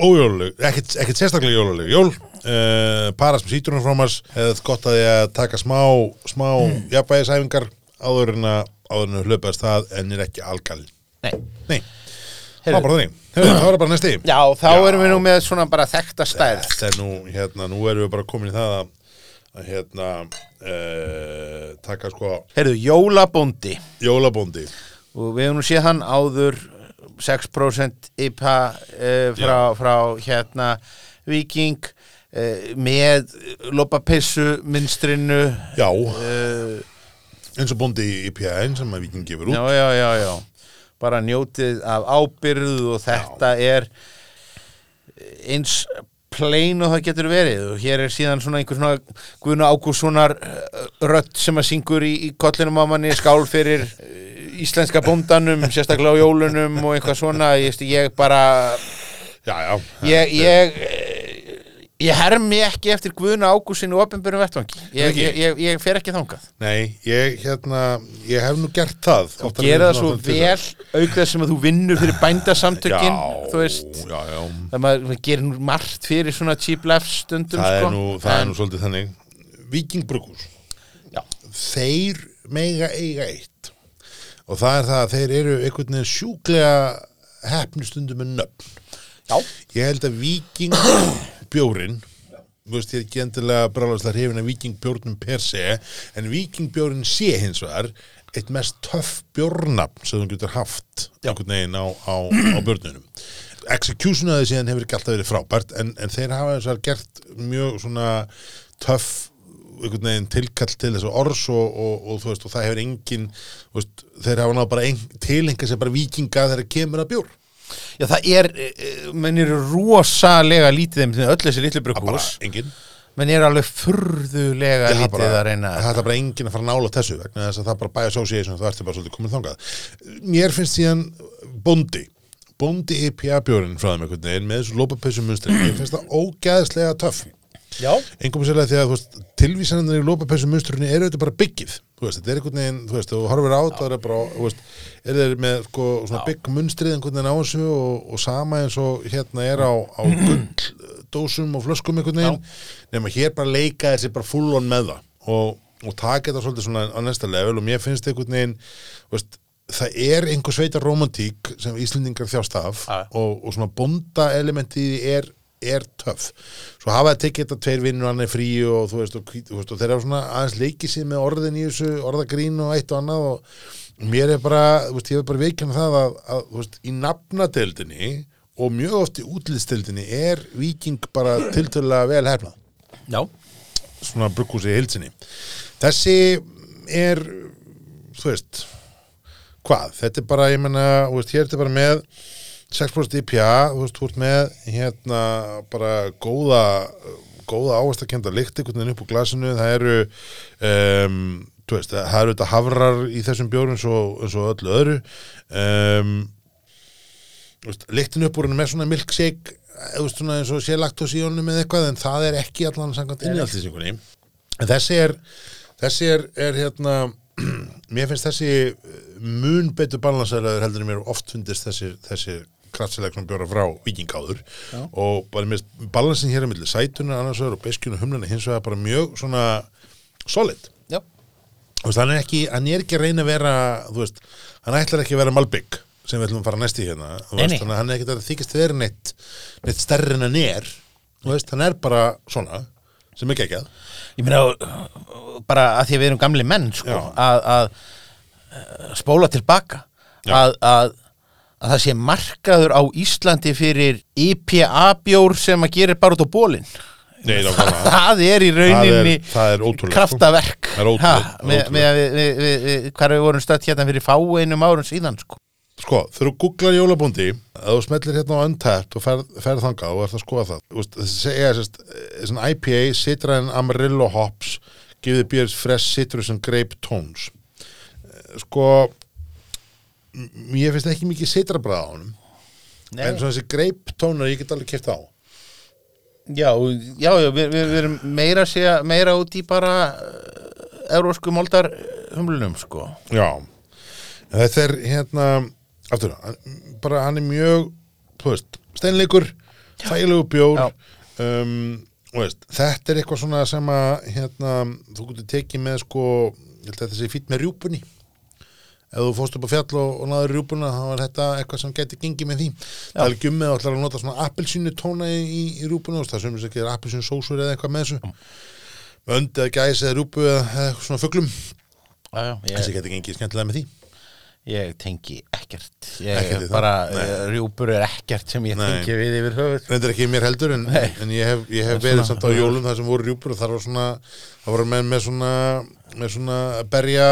Ójóluleg, ekkert, ekkert sérstaklega jóluleg Jól, uh, parast með sítrunumfrómas hefði gott að ég að taka smá smá mm. jafnvægisæfingar áður en að hlaupaðast það en er ekki algal Nei. Nei, það var bara þannig Það var bara næsti Já, þá Já. erum við nú með svona bara þekta stærð. Þetta er nú, hérna, nú erum við bara komin í það að, að hérna, uh, taka sko Heyrðu, jólabóndi. jólabóndi. og við hefum nú séð hann áður 6% IPA uh, frá, frá hérna Viking uh, með lopapissu minstrinu Já, uh, eins og bóndi í PN sem að Víking gefur út. já, já, já, já. Bara njótið af ábyrð og þetta er eins plain og það getur verið og hér er síðan svona einhver svona Guðna Ágússonar uh, rödd sem að syngur í, í kollinum á manni skál fyrir uh, íslenska bóndanum sérstaklega á jólunum og eitthvað svona ég, ég bara Já, já. ég, ég, eh, Ég hermi ekki eftir Guðna Ágúsinu og opinbjörnum vettvangi. Ég, ég, ég, ég fer ekki þangað. Nei, ég, hérna, ég hef nú gert það. Þú gera það svo vel auk þess að þú vinnur fyrir bændasamtökin Já, þú veist. já, já það maður gerir nú margt fyrir svona cheap laughs stundum Það, sko. er nú, það er En- nú svolítið þannig. Viking Brugus Já. Þeir mega eiga eitt. Og það er það að þeir eru einhvern veginn sjúklega hefnustundum með nöfn. Já. Ég held að Viking bjórin Þú veist, ég er ekki endilega bráðast að Viking bjórnum per se en Viking bjórin sé hins vegar eitt mest töff bjórnafn sem þú getur haft einhvern veginn á, á, á björnunum execution að þið síðan hefur ekki alltaf verið frábært en, en þeir hafa þess að gert mjög svona töff einhvern veginn tilkall til þessu orðs og, og, og, þú veist, og það hefur engin veist, þeir hafa náð bara ein, tilenga sem bara vikinga þegar kemur að bjór Já, það er, eh, menn eru rosalega lítið þeim öll þessi litlu engin. Menn eru alveg furðulega lítið bara, að reyna það er bara enginn að fara nála þessu vegna þess að það er bara bæja association og það ertu bara svolítið komin þangað. Mér finnst síðan Bondi Bondi IPA bjórin frá þeim einhvern veginn með þessu lópapessu munstri mér finnst það ógæðslega töff. Engum sérlega því að tilvísanandar í lópapessu munstrunni eru þetta bara byggið þú veist, þetta er einhvern veginn, þú veist, þú horfir á það er bara, þú veist, er þeir með sko, svona bygg munstrið einhvern veginn á þessu og, og sama eins og hérna er á, á gulldósum og flöskum einhvern veginn, nema hér bara leika þessi bara full on með það og, og taka þetta svolítið svona á næsta level og mér finnst einhvern veginn, þú veist það er einhver sveita romantík sem Íslendingar þjást af og, og svona bonda elementið er er töff. Svo hafa það tekið þetta tveir vinnur hann er frí og þú veist og, hvít- þú veist, og þeir hafa svona aðeins leikið sér með orðin í þessu orðagrín og eitt og annað og mér er bara, þú veist, ég hef bara veikjana það að, að þú veist, í nafnadeildinni og mjög oft í útlýðstildinni er viking bara tiltölulega vel hefnað já, svona brukkúsi hilsinni þessi er þú veist hvað, þetta er bara, ég menna hér er þetta bara með 6% IPA, þú veist, þú ert með hérna bara góða góða áherstakenda lykt einhvern veginn upp úr glasinu, það eru um, þú veist, það eru þetta hafrar í þessum bjórum eins eins og öllu öðru. Um, veist, lyktin upp úr með svona milkshake þú veist, svona eins og sé laktos í honum með eitthvað, en það er ekki allan samkvæmt innihaldlýsingunni en þessi er þessi er, er hérna mér finnst þessi mun betur balansæðlegur heldur en mér oft fundist þessi, þessi kraftsileg sem bjóra frá vikingáður og bara finnst balansin hér er milli sætunar annars vegar og beskjun og humlana hins vegar bara mjög svona solid. Já. Veist, hann er ekki, hann er ekki að reyna að vera þú veist, hann ætlar ekki að vera Malbygg sem við ætlum að fara næst í hérna. Veist, þannig að hann er ekki að þykist vera neitt neitt stærri en hann er. Veist, hann er bara svona sem er geggjað. Ég meina, bara að því að við erum gamli menn, sko, að, að uh, spóla tilbaka, að, að, að það sé markaður á Íslandi fyrir IPA-bjór sem að gerir bara út á bólinn. Nei, nákvæmlega. það er í rauninni Það er- það er sko. kraftaverk. Það er Ha, með, með að við, hvað við vorum stödd hérna fyrir fáeinum árum síðan, sko. Sko, þegar þú googlar jólabóndi að þú smellir hérna á Untapped og ferð, ferð þangað og ert að skoða það Þú veist, þessi sérst, eh, svona IPA Citran Amarillo Hops the beers fresh citrus and grape tones Eh, sko m- ég finnst ekki mikið citrabræða á honum. En svona þessi grape tónar ég get alveg kæft á. Já, já, já við, við, erum meira, segja, meira út í bara eurósku moldar humlunum, sko. Já, þetta er hérna, aftur, hann, bara hann er mjög, veist, steinleikur, þægilegu bjór, um, veist, þetta er eitthvað svona sem að, hérna, þú getur tekið með, sko, ég held að þetta sé fýtt með rjúpunni, ef þú fórst upp á fjall og, og náður rjúpuna, þá var þetta eitthvað sem geti gengið með því. Það er ekki um með að að nota svona appelsínu tóna í, í, í veist, það sem þess að gera appelsínu sósur eða eitthvað með þessu. Öndi eða gæs eða rjúpu eða, eða svona já, ég, Þessi geti gengið skemmtilega með því. Ég tengi ekkert. Ég, Ekkert bara, eh, rjúpur er ekkert sem ég Nei. tengi við yfir höfuð Reyndar ekki mér heldur en, en ég hef, ég hef En verið svona- samt á jólum þar sem voru rjúpur og þar var svona það voru menn með svona með svona berja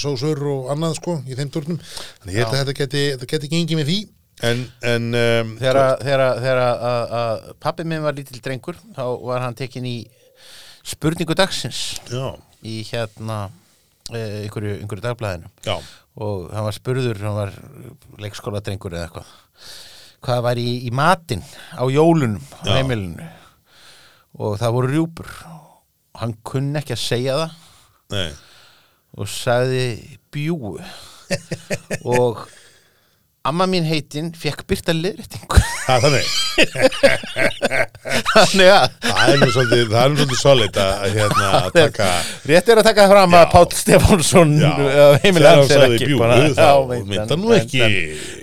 sósur og annað sko í þeim turnum. Þannig ég held að þetta geti, þetta geti gengið með því. En, en um, Þegar, að- pappi minn var lítill drengur þá var hann tekin í spurningu dagsins já, í hérna eh, einhverju, einhverju dagblæðinu já, og hann var spurður, hann var leikskóla drengur eða eitthvað hvað var í, í matinn á jólunum á heimilinu? Og það voru rjúpur. Og hann kunni ekki að segja það. Nei, og sagði bjúu og amma mín heitin fekk byrta liðréttingu það er þannig. Þannig að Það er nú svolítið, það er nú svolítið solid að að, hérna að taka rétt er að taka það fram að Já. Páll Stefánsson Já, heimilega þegar hans hann er ekki bjúgu, bara- þá Já, mynda nú ekki.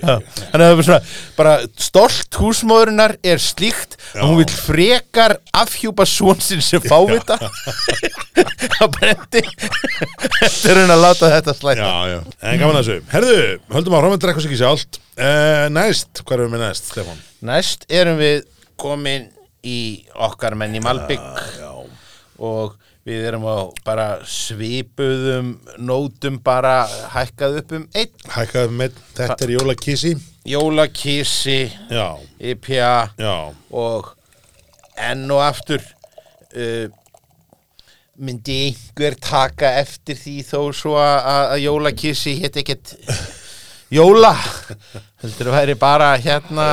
Þannig að það er svona, bara stolt húsmóðurinnar er slíkt að hún vil frekar afhjúpa svonsinn sem fávita á brendi eftir hún að láta þetta slæta Já, já, en gaman að þessu. Herðu, höldum áfram að drekka sig ekki sjálft uh, Næst, hvað erum við með næst, Stefán? Næst erum við komin í okkar menn í Malbygg Já, og við erum á bara svipuðum nótum bara hækkað upp um einn. Hækkaðum með, þetta er jólakísi jólakísi, IPA já, og enn og aftur uh, myndi einhver taka eftir því þó svo að, að jólakísi hétt ekkert jóla. Heldur að væri bara hérna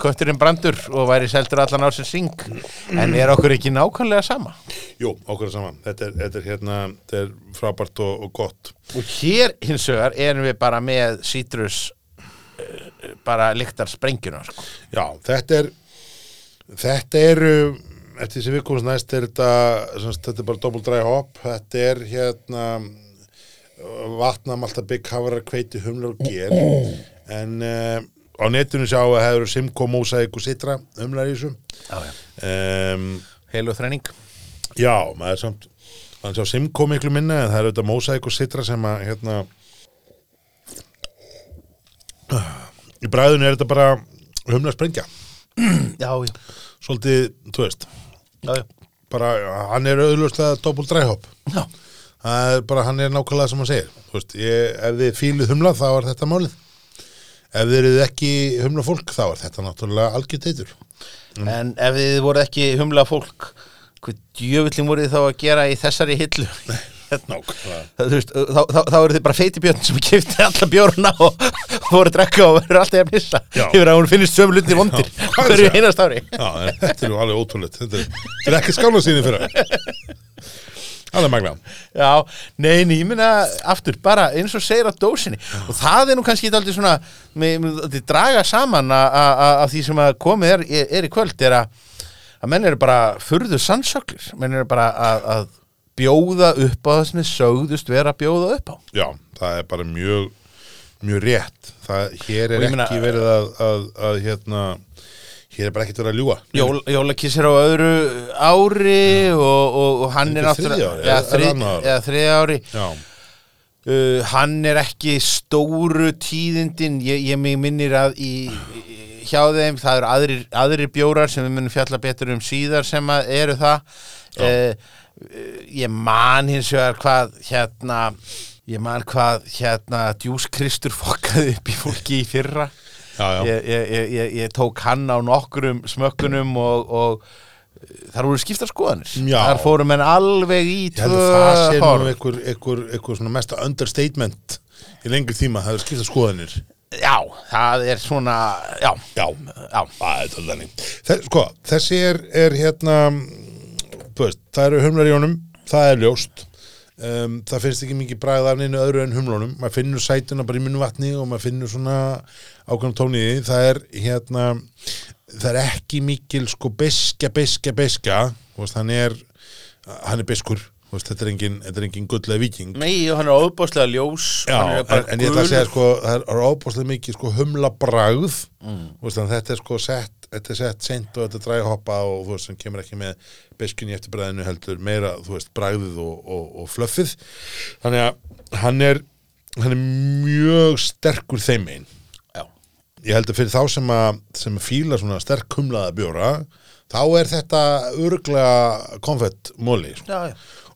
kötturinn brandur og væri seldur allan á sér syng en er okkur ekki nákvæmlega sama? Jú, okkur er saman Þetta er, þetta er hérna, þetta er frábært og, og gott. Og hér hins vegar erum við bara með sítrus uh, bara lyktar sprengjuna sko. Já, þetta er Þetta er uh, Eftir þessi við komast næst er þetta Þetta er bara double dry hop. Þetta er hérna vatnamalta bygg hafara kveiti humlar og ger en uh, á netinu sjá að hefur Simco, Mosaic og Citra humlar í þessu já, já. um, heilu þrenning Já, maður er samt þannig að Simco miklu minna en það er auðvitað Mosaic og Citra sem að hérna í bræðinu er þetta bara humla sprengja já, já, svolítið, þú veist já, já. bara, hann er auðvitað double dry hop já. Það er bara, hann er nákvæmlega sem hann segir. Veist, ég, ef þið fíluð humla þá er þetta málið. Ef þið eruð ekki humla fólk þá er þetta náttúrulega algjört eitur En ef þið voru ekki humla fólk, hvað djöfullin voru þið þá að gera í þessari hillu? veist, þá, þá, þá eru þið bara feitibjörn sem kefti alla bjórna og, voru að drekka og verður alltaf að pissa Já. yfir að hún finnst sömu luti vondir er hverju einast ári. Já, þetta er alveg ótrúleitt Þetta þetta er ekki skála síni fyrir Alveg magna Já, nei, nei, ég meina aftur, bara eins og segir á dósinni. Og það er nú kannski aldrei svona með, draga saman a- a- a- af því sem að komið er, er, er í kvöld er að, að menn eru bara furðu sannsöklir, menn eru bara að, að bjóða upp á það sem þið sögðust vera að bjóða upp á. Já, það er bara mjög mjög rétt. Það, Hér er ekki verið að, að, að hérna, hér er bara ekkert verið að ljúga. Jól, Jólakiss er á öðru ári og, og, og hann Er þetta þriðja ári? eða, þriðja ári. Já, Uh, hann er ekki stóru tíðindin, ég, ég minnir að í, í, hjá þeim það eru aðrir, aðrir bjórar sem við munum fjalla betur um síðar sem eru það. Uh, ég man hins vegar hvað hérna ég man hvað hérna Djús Kristur fokkaði upp í fólki í fyrra já, já, ég, ég, ég, tók hann á nokkrum smökkunum og, og þar voru skiptar skoðanir. Þar fóru menn alveg í tvö að það sé nú einhver, einhver, einhver svona mesta understatement í lengri tíma, það er skipta skoðanir. Já, það er svona, já, Já, já, er þannig. Þess, Sko, þessi er, er hérna veist, það eru humlar í honum það er ljóst um, það finnst ekki mikið bragð af neinu öðru en humlunum. Maður finnur sætuna bara í munnu vatni og maður finnur svona ákveðum tóniði það er hérna það er ekki mikil sko beskja þú veist, hann er hann er beskur, veist, þetta er engin, þetta er engin gulllega viking Nei, og hann er óbáslega ljós. Já, er en, en ég ætla að segja sko, það er óbúslega mikið sko humla bragð Mm. þetta er sko sett þetta er sett seint og þetta er dræði hoppa og þú veist, sem kemur ekki með beskunni eftir bræðinu heldur meira, þú veist, bragðið og, og, og fluffið. Þannig að hann er hann er mjög sterkur þeim einn ég held að fyrir þá sem að, sem að fíla svona sterk humlaða bjóra þá er þetta örglega konfett móli sko.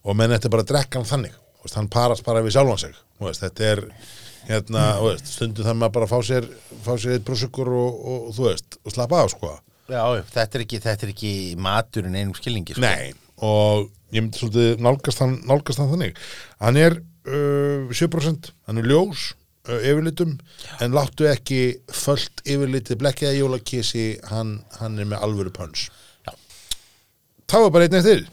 Og menn þetta er bara að drekka hann þannig. Veist, hann parast bara við sjálfan sig. Veist, þetta er hérna, veist, stundum það maður bara að fá sér fá sér eitt brúsugur og, og, og þú veist og slappa af sko. Já, já, þetta er ekki, þetta er ekki maturinn einum skilningi sko. nei, og ég myndi svolítið nálgast hann, nálgast hann þannig. Hann er uh, 7% hann er ljós uh, yfirlitum en láttu ekki fullt yfirlitið blekkjaða jólakísi hann, hann er með alvöru pöns þá er bara einn eftir.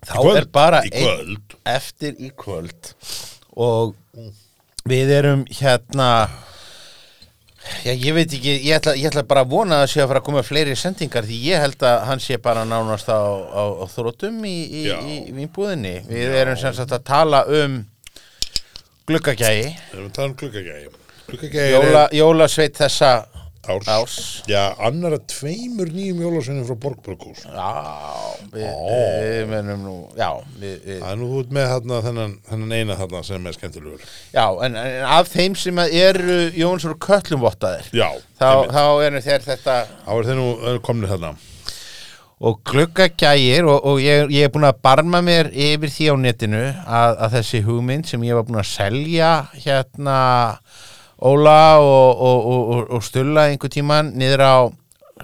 Þá kvöld. er bara einn eftir í kvöld og við erum hérna já, ég veit ekki ég ætla, ég ætla bara að vona að það sé að fara að koma fleiri sendingar því ég held að hann sé bara nánast á, á, á þrótum í, í, Já. í, í vínbúðinni við erum sem sagt að tala um gluggagægi Við erum að tala um Gluggagægi Jóla, jólasveit þessa árs. árs. Já, annar að tveimur nýjum jólasveinum frá Borgbrukkús já, við, við menum nú já, við, við, Það er nú út með þarna, þennan, þennan eina þarna sem er skemmtilegur. Já en, en af þeim sem eru Jónsson köllum vottaðir. Já, þá, þá eru þeir þetta þá er þeir nú eru komnir þarna. Og gluggagægir og, og ég, ég er búin að barma mér yfir því á netinu að, að þessi hugmynd sem ég var búin að selja hérna Óla og, og, og, og, stulla einhver tíman niður á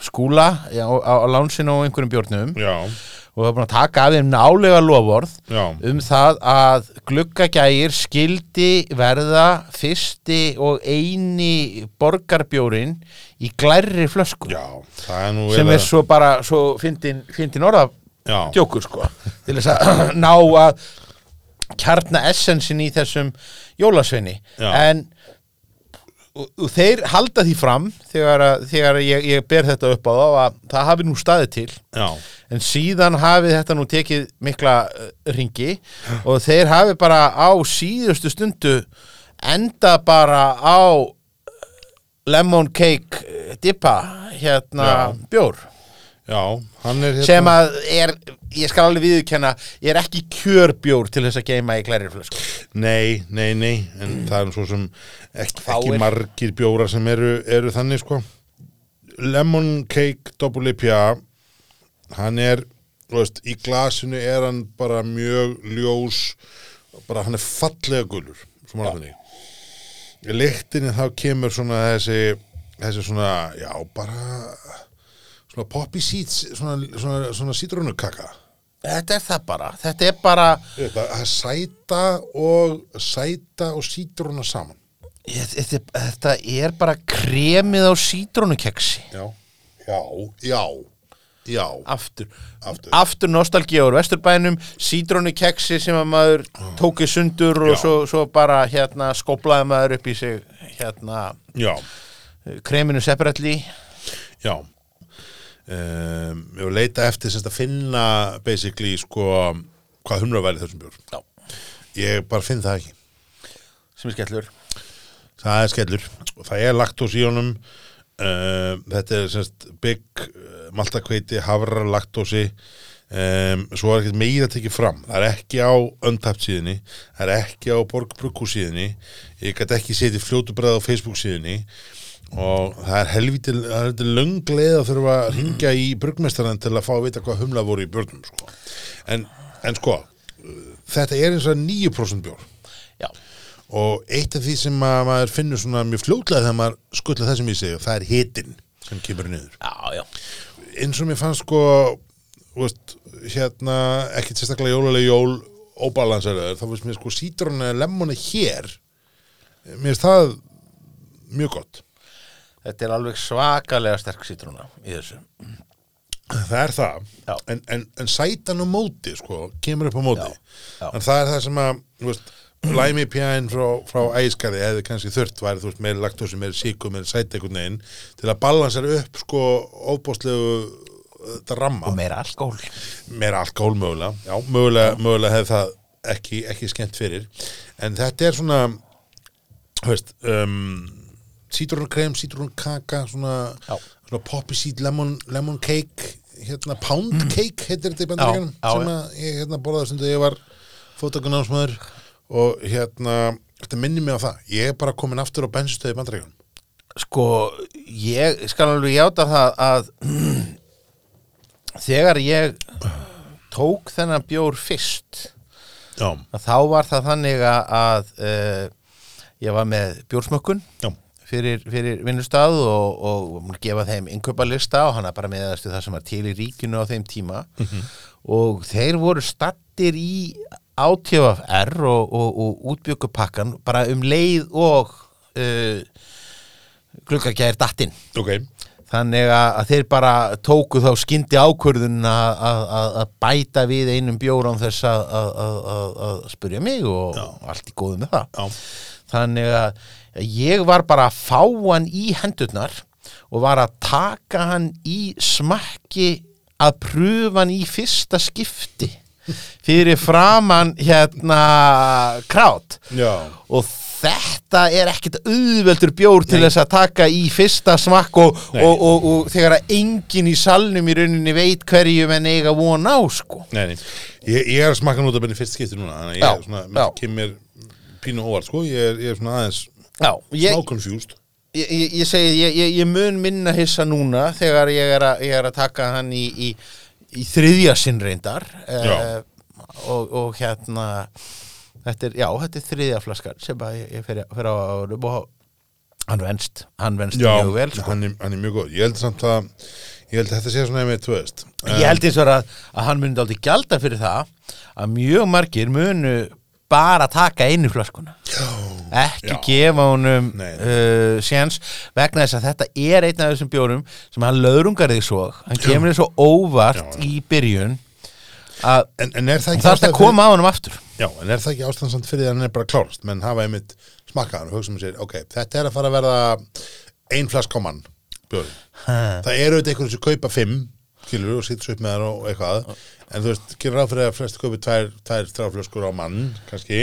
skúla já, á, á lánsinu og einhverjum bjórnum. Já, og það var búin að taka af þeim nálega lovorð já, um það að gluggagægir skildi verða fyrsti og eini borgarbjórin í glærri flösku. Já er sem er svo bara svo fyndin, orða djókur sko til þess að ná að kjarna essensin í þessum jólasveini. En og, og þeir halda því fram þegar, að, þegar ég, ég ber þetta upp á þá að það hafi nú staðið til. Já, en síðan hafi þetta nú tekið mikla uh, ringi og þeir hafi bara á síðustu stundu enda bara á lemon cake uh, dippa hérna Já. bjór já Hann er hérna sem að er, ég skal alveg viðurkenna ég er ekki kjörbjór til þess að geima í klæri flösku Nei, nei, nei En það er svo sem ekki, ekki margir bjórar sem eru, eru þannig sko. Lemon Cake Double IPA Hann er þú veist, Í glasinu er hann bara mjög ljós bara hann er fallega gulur svona þannig í lyktinni þá kemur svona þessi þessi svona, já bara svona poppy seeds svona, svona, svona sítrónukaka. Þetta er það bara, þetta er bara Þetta sæta og sæta og sítróna saman. Þetta, þetta er bara kremið á sítrónukeksi. Já, já, já, já. Aftur, Aftur. aftur nostalgía úr vesturbænum sítrónukeksi sem að maður tók í sundur og svo, svo bara hérna skóplaði maður upp í sig hérna Já, kreminu separately. Já um, Ég var að leita eftir semst að finna basically sko hvað humra væri þessum bjór. Já. Ég bara finn það ekki. Sem er skellur. Það er skellur. Og það er laktós í honum. Uh, Þetta er semst bygg uh, maltakveiti, havra laktósi. Um, Svo er ekkert meira tekið fram. Það er ekki á öndapt síðunni. Það er ekki á borgbrukku síðunni. Ég gæti ekki setið fljótubræð á Facebook síðunni og það er helviti það er helviti löngleið að þurfa að ringja í brugmestarann til að fá að vita hvað humla voru í björnum sko. en, en sko þetta er eins og 9% bjór. Já, og eitt af því sem að maður finnur svona mjög fljótlega þegar maður skullar þessum í sig og það er hitin sem kemur niður. Já, já. Eins og mér fannst sko veist, hérna ekkit sérstaklega jólulega jól óbalansaröður, þá finnst mér sko sítrona lemoni hér mér finnst það mjög gott Þetta er alveg svakalega sterk sítrúna í þessu. það er það en, en, en sætan á móti sko, kemur upp á móti Já, já. en það er það sem að veist, læmi pjæn frá, frá æskari eða kannski þurft væri þú veist, meiri laktósi, meiri síku, einhvern veginn til að balansera upp sko óbóðslegu þetta ramma Og meira alkohol. meira alkohól mögulega já, mögulega, mögulega hefði það ekki, ekki skemmt fyrir en þetta er svona þú veist um, sítrónkrem, sítrónkaka svona, svona poppy seed lemon, lemon cake hérna pound cake heitir þetta í Mm. Já, sem að ég hérna borðaði sem ég var fótakunámsmaður og hérna þetta minnir mig á það, ég er bara komin aftur á bensinstöði í bandaríkjanum Sko, ég skal alveg játa það að þegar ég tók þennan bjór fyrst, þá var það þannig að uh, ég var með bjórsmökkun. Já, fyrir, fyrir vinnustað og, og gefa þeim innkauparlista og hann er bara meðast það sem var til í ríkinu á þeim tíma. Og þeir voru stattir í átjöfafr og, og, og útbjökkupakkan bara um leið og uh, gluggagæðir dattinn ok. Þannig að, þeir bara tóku þá skyndi ákvörðun að, bæta við einum bjór án þess að spurja mig og Já. allt í góðu með það. Já, þannig að ég var bara að fá hann í hendurnar og var að taka hann í smakki að pröfa hann í fyrsta skipti fyrir framann hérna krát. Já, og þetta er ekkit auðveldur bjór til Nei. þess að taka í fyrsta smakk og, og, og, og þegar að enginn í salnum í rauninni veit hverju menn eiga von á sko. Nei, Ég, ég er að smakka nút að benni fyrst skipti núna Þannig að ég er svona, mér kemur pínu óvart, sko. Ég er, ég er svona aðeins Já, ég, ég, ég, ég segi, ég, ég, ég mun minna hissa núna þegar ég er að, ég er að taka hann í, í, í þriðja sinn reyndar Já. eh, og, og hérna þetta er, já, þetta er þriðja flaskar sem að ég, fer á árum og hann venst, hann venst Já, mjög vel sko. hann, er, hann er mjög góð Ég held samt að Ég held að þetta sé svona þú veist Ég held eins og að, að hann myndi aldrei gjalda fyrir það að mjög margir munu bara taka einu flaskuna ekki Já. gefa honum uh, séns. Vegna þess að þetta er einn af þessum bjórum sem hann löðrungar þig svo. Hann kemur þig svo óvart í byrjun að er það þarf að koma á honum aftur. Já, en er það ekki ástæðan fyrir því að hann er bara klárast menn hafa einmitt smakkaðan og hugsa um sér ok, þetta er að fara að verða ein flask mann bjóri. það eru auðvitað einhverjum sem kaupa fimm skilur og sýtts upp með það og eitthvað. En þú veist, gerir ráð fyrir að flesti kaupi tvær, tvær þráflöskur á mann kannski.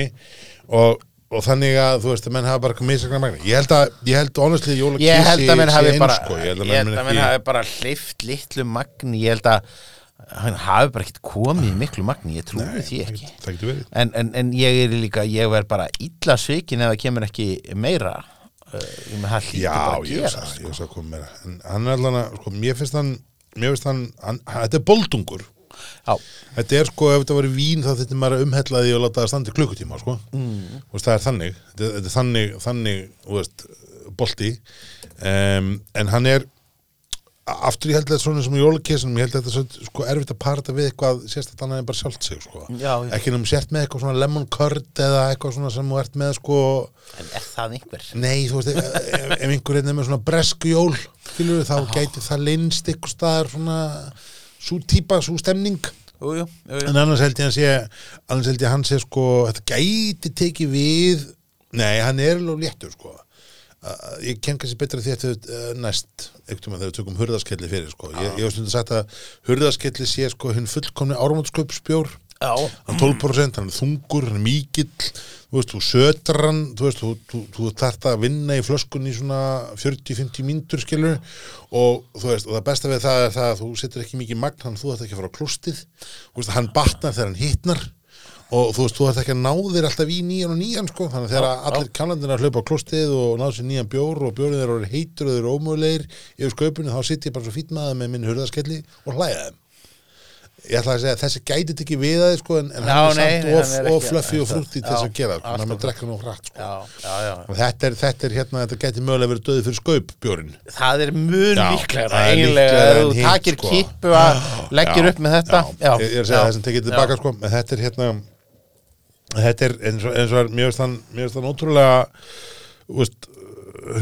Og, og þannig að þú veist, að menn hafa bara misakna magna ég held að, ég held honestly jóla ég held að menn hafi bara sko. ekki hafi bara hleyft litlu magni. Ég held að hann hafi bara ekkert komið miklu magni. Ég trúi því það ekki. það verið. En, en, en ég er líka, ég verð bara illa svikin ef það kemur ekki meira með það hlýtur bara Já, að gera sko. það, ég veist að koma meira en hann er allan að, sko, mér finnst hann mér finnst hann, hann, hann þetta er boldungur Já, þetta er sko, ef þetta var vín þá þetta maður að umhella því og láta það standa í klukkutíma sko. mm. veist, það er þannig þetta, þetta er þannig, þannig, veist bolti um, en hann er aftur ég held að þetta er svona sem í jólakessunum ég held að þetta er sko, erfitt að para þetta við eitthvað sérstaklega hann er bara sjálft sig sko. Já, já. ekki nefnum sért með eitthvað svona lemon curd eða eitthvað svona sem þú ert með sko en er það einhver? Nei, þú veist, ef, ef einhver er með svona bresku jól, skilur þá gæti það linst ykkur staðar svona svo típa, svo stemning. Jú, jú, jú, en annars held ég að sé annars held ég að hann sé sko, þetta gæti tekið við nei, hann er alveg léttur sko. Uh, ég ken kannski betra því að þetta uh, næst ekkert um að þegar við tökum hurðaskelli fyrir sko. ég, hef stundin sagt að hurðaskelli sé sko hinn fullkomni áramótskaupsbjór Já, hann er 12%, hann er þungur, hann er mikill. Þú veist, þú sötrar hann þú veist, þú, þú, þú þarft að vinna í flöskun í svona 40-50 mínútur skilur og þú veist, og það besta við það er það að þú setur ekki mikið magn hann þú þarft ekki að fara á klústið þú veist, hann batnar þegar hann hittnar og þú veist, þú þarft ekki að ná þér alltaf í nýjan og nýjan sko, þannig að þegar allir kjánlandir að hlaupa á klústið og ná sér nýjan bjór og bjórið þeir eru heitur og þeir eru ómögulegir yfir sköpunni, þá sitt ég bara svo fýtt maður með minn hurðaskelli og hlæða þeim ég ætla að segja að þessi gæti ekki við það sko, en, en Já, hann er samt nei, of, er of fluffy og frútti til þess já, að gera hann er drekka nú hratt sko. já, já, já. og þetta er, þetta er hérna, þetta gæti mögulega verið döði fyrir skaup bjórin Það er Já, það er eiginlega að þú takir sko. kippu að leggjur upp með þetta já, ég, er að segja það sem tekið tilbaka sko, en þetta er hérna þetta er eins og, eins og er, hann mér finnst hann ótrúlega mér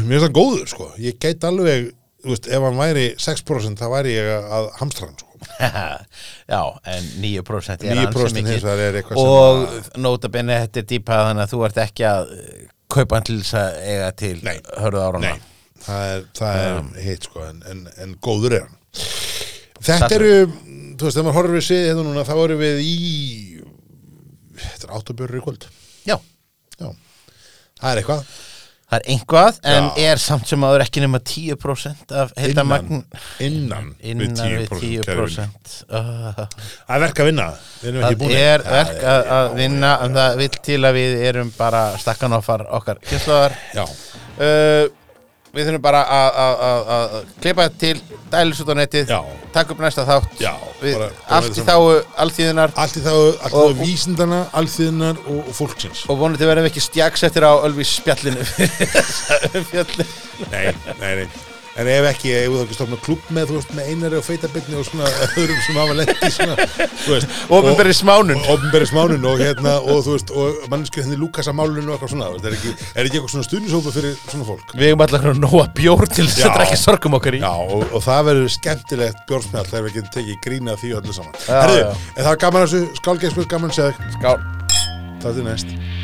finnst hann góður sko. ég gæti alveg, veist, ef hann væri 6% þá væri ég að hamstra hann sko. Já, en 9% er 9% ansi mikið. hins vegar er eitthvað sem og að- nota benni þetta er dýpað þannig að þú ert ekki að eh, kaupa hann til þess að eiga til Nei. hörðu árana Nei, það er, það er hitt sko, en, en, en góður er hann. Þetta Það- eru, þú veist, þegar maður horfir við sig hérna núna, þá erum við í þetta er áttabjörur í kvöld. Já, Já, það er eitthvað það er einhvað en Já. er samt sem áður ekki nema 10% af heildamagn innan, innan við 10%, kæri vinur. Uh, Það er verk að vinna. Við erum ekki Það búin er verk að, að vinna en það vill til að við erum bara stakkan okkar okkar. Kynnslóðar Já, uh, Við þurfum bara að- klippa til dælis út á netið Já. taka upp næsta þátt Já, við, bara- allt í þetta þáu alltíðunar allt í þá, allt í Og- þá vísindana, alþýðunar og, og fólksins og vonandi verðum við ekki stjagsettir á Ölvis spjallinu. Nei, nei, nei en ef ekki, ef þú ekki stofna klubb með, þú veist, með einari og feitabitni og svona öðrum sem hafa lent í svona, þú veist Opinberri smánun. Opinberri smánun og hérna, og þú veist, og mannskið henni Lukasa málunum og eitthvað svona, veist, er ekki, er ekki eitthvað svona stuðnishópa fyrir svona fólk? Við hefum allar að nóa bjór til þess að drekja sorgum okkar í. Já, og, og það verður skemmtilegt bjórsmjall þegar við getum tekið grína því öllu saman. Herðu, en það var gaman þessu Skál. Það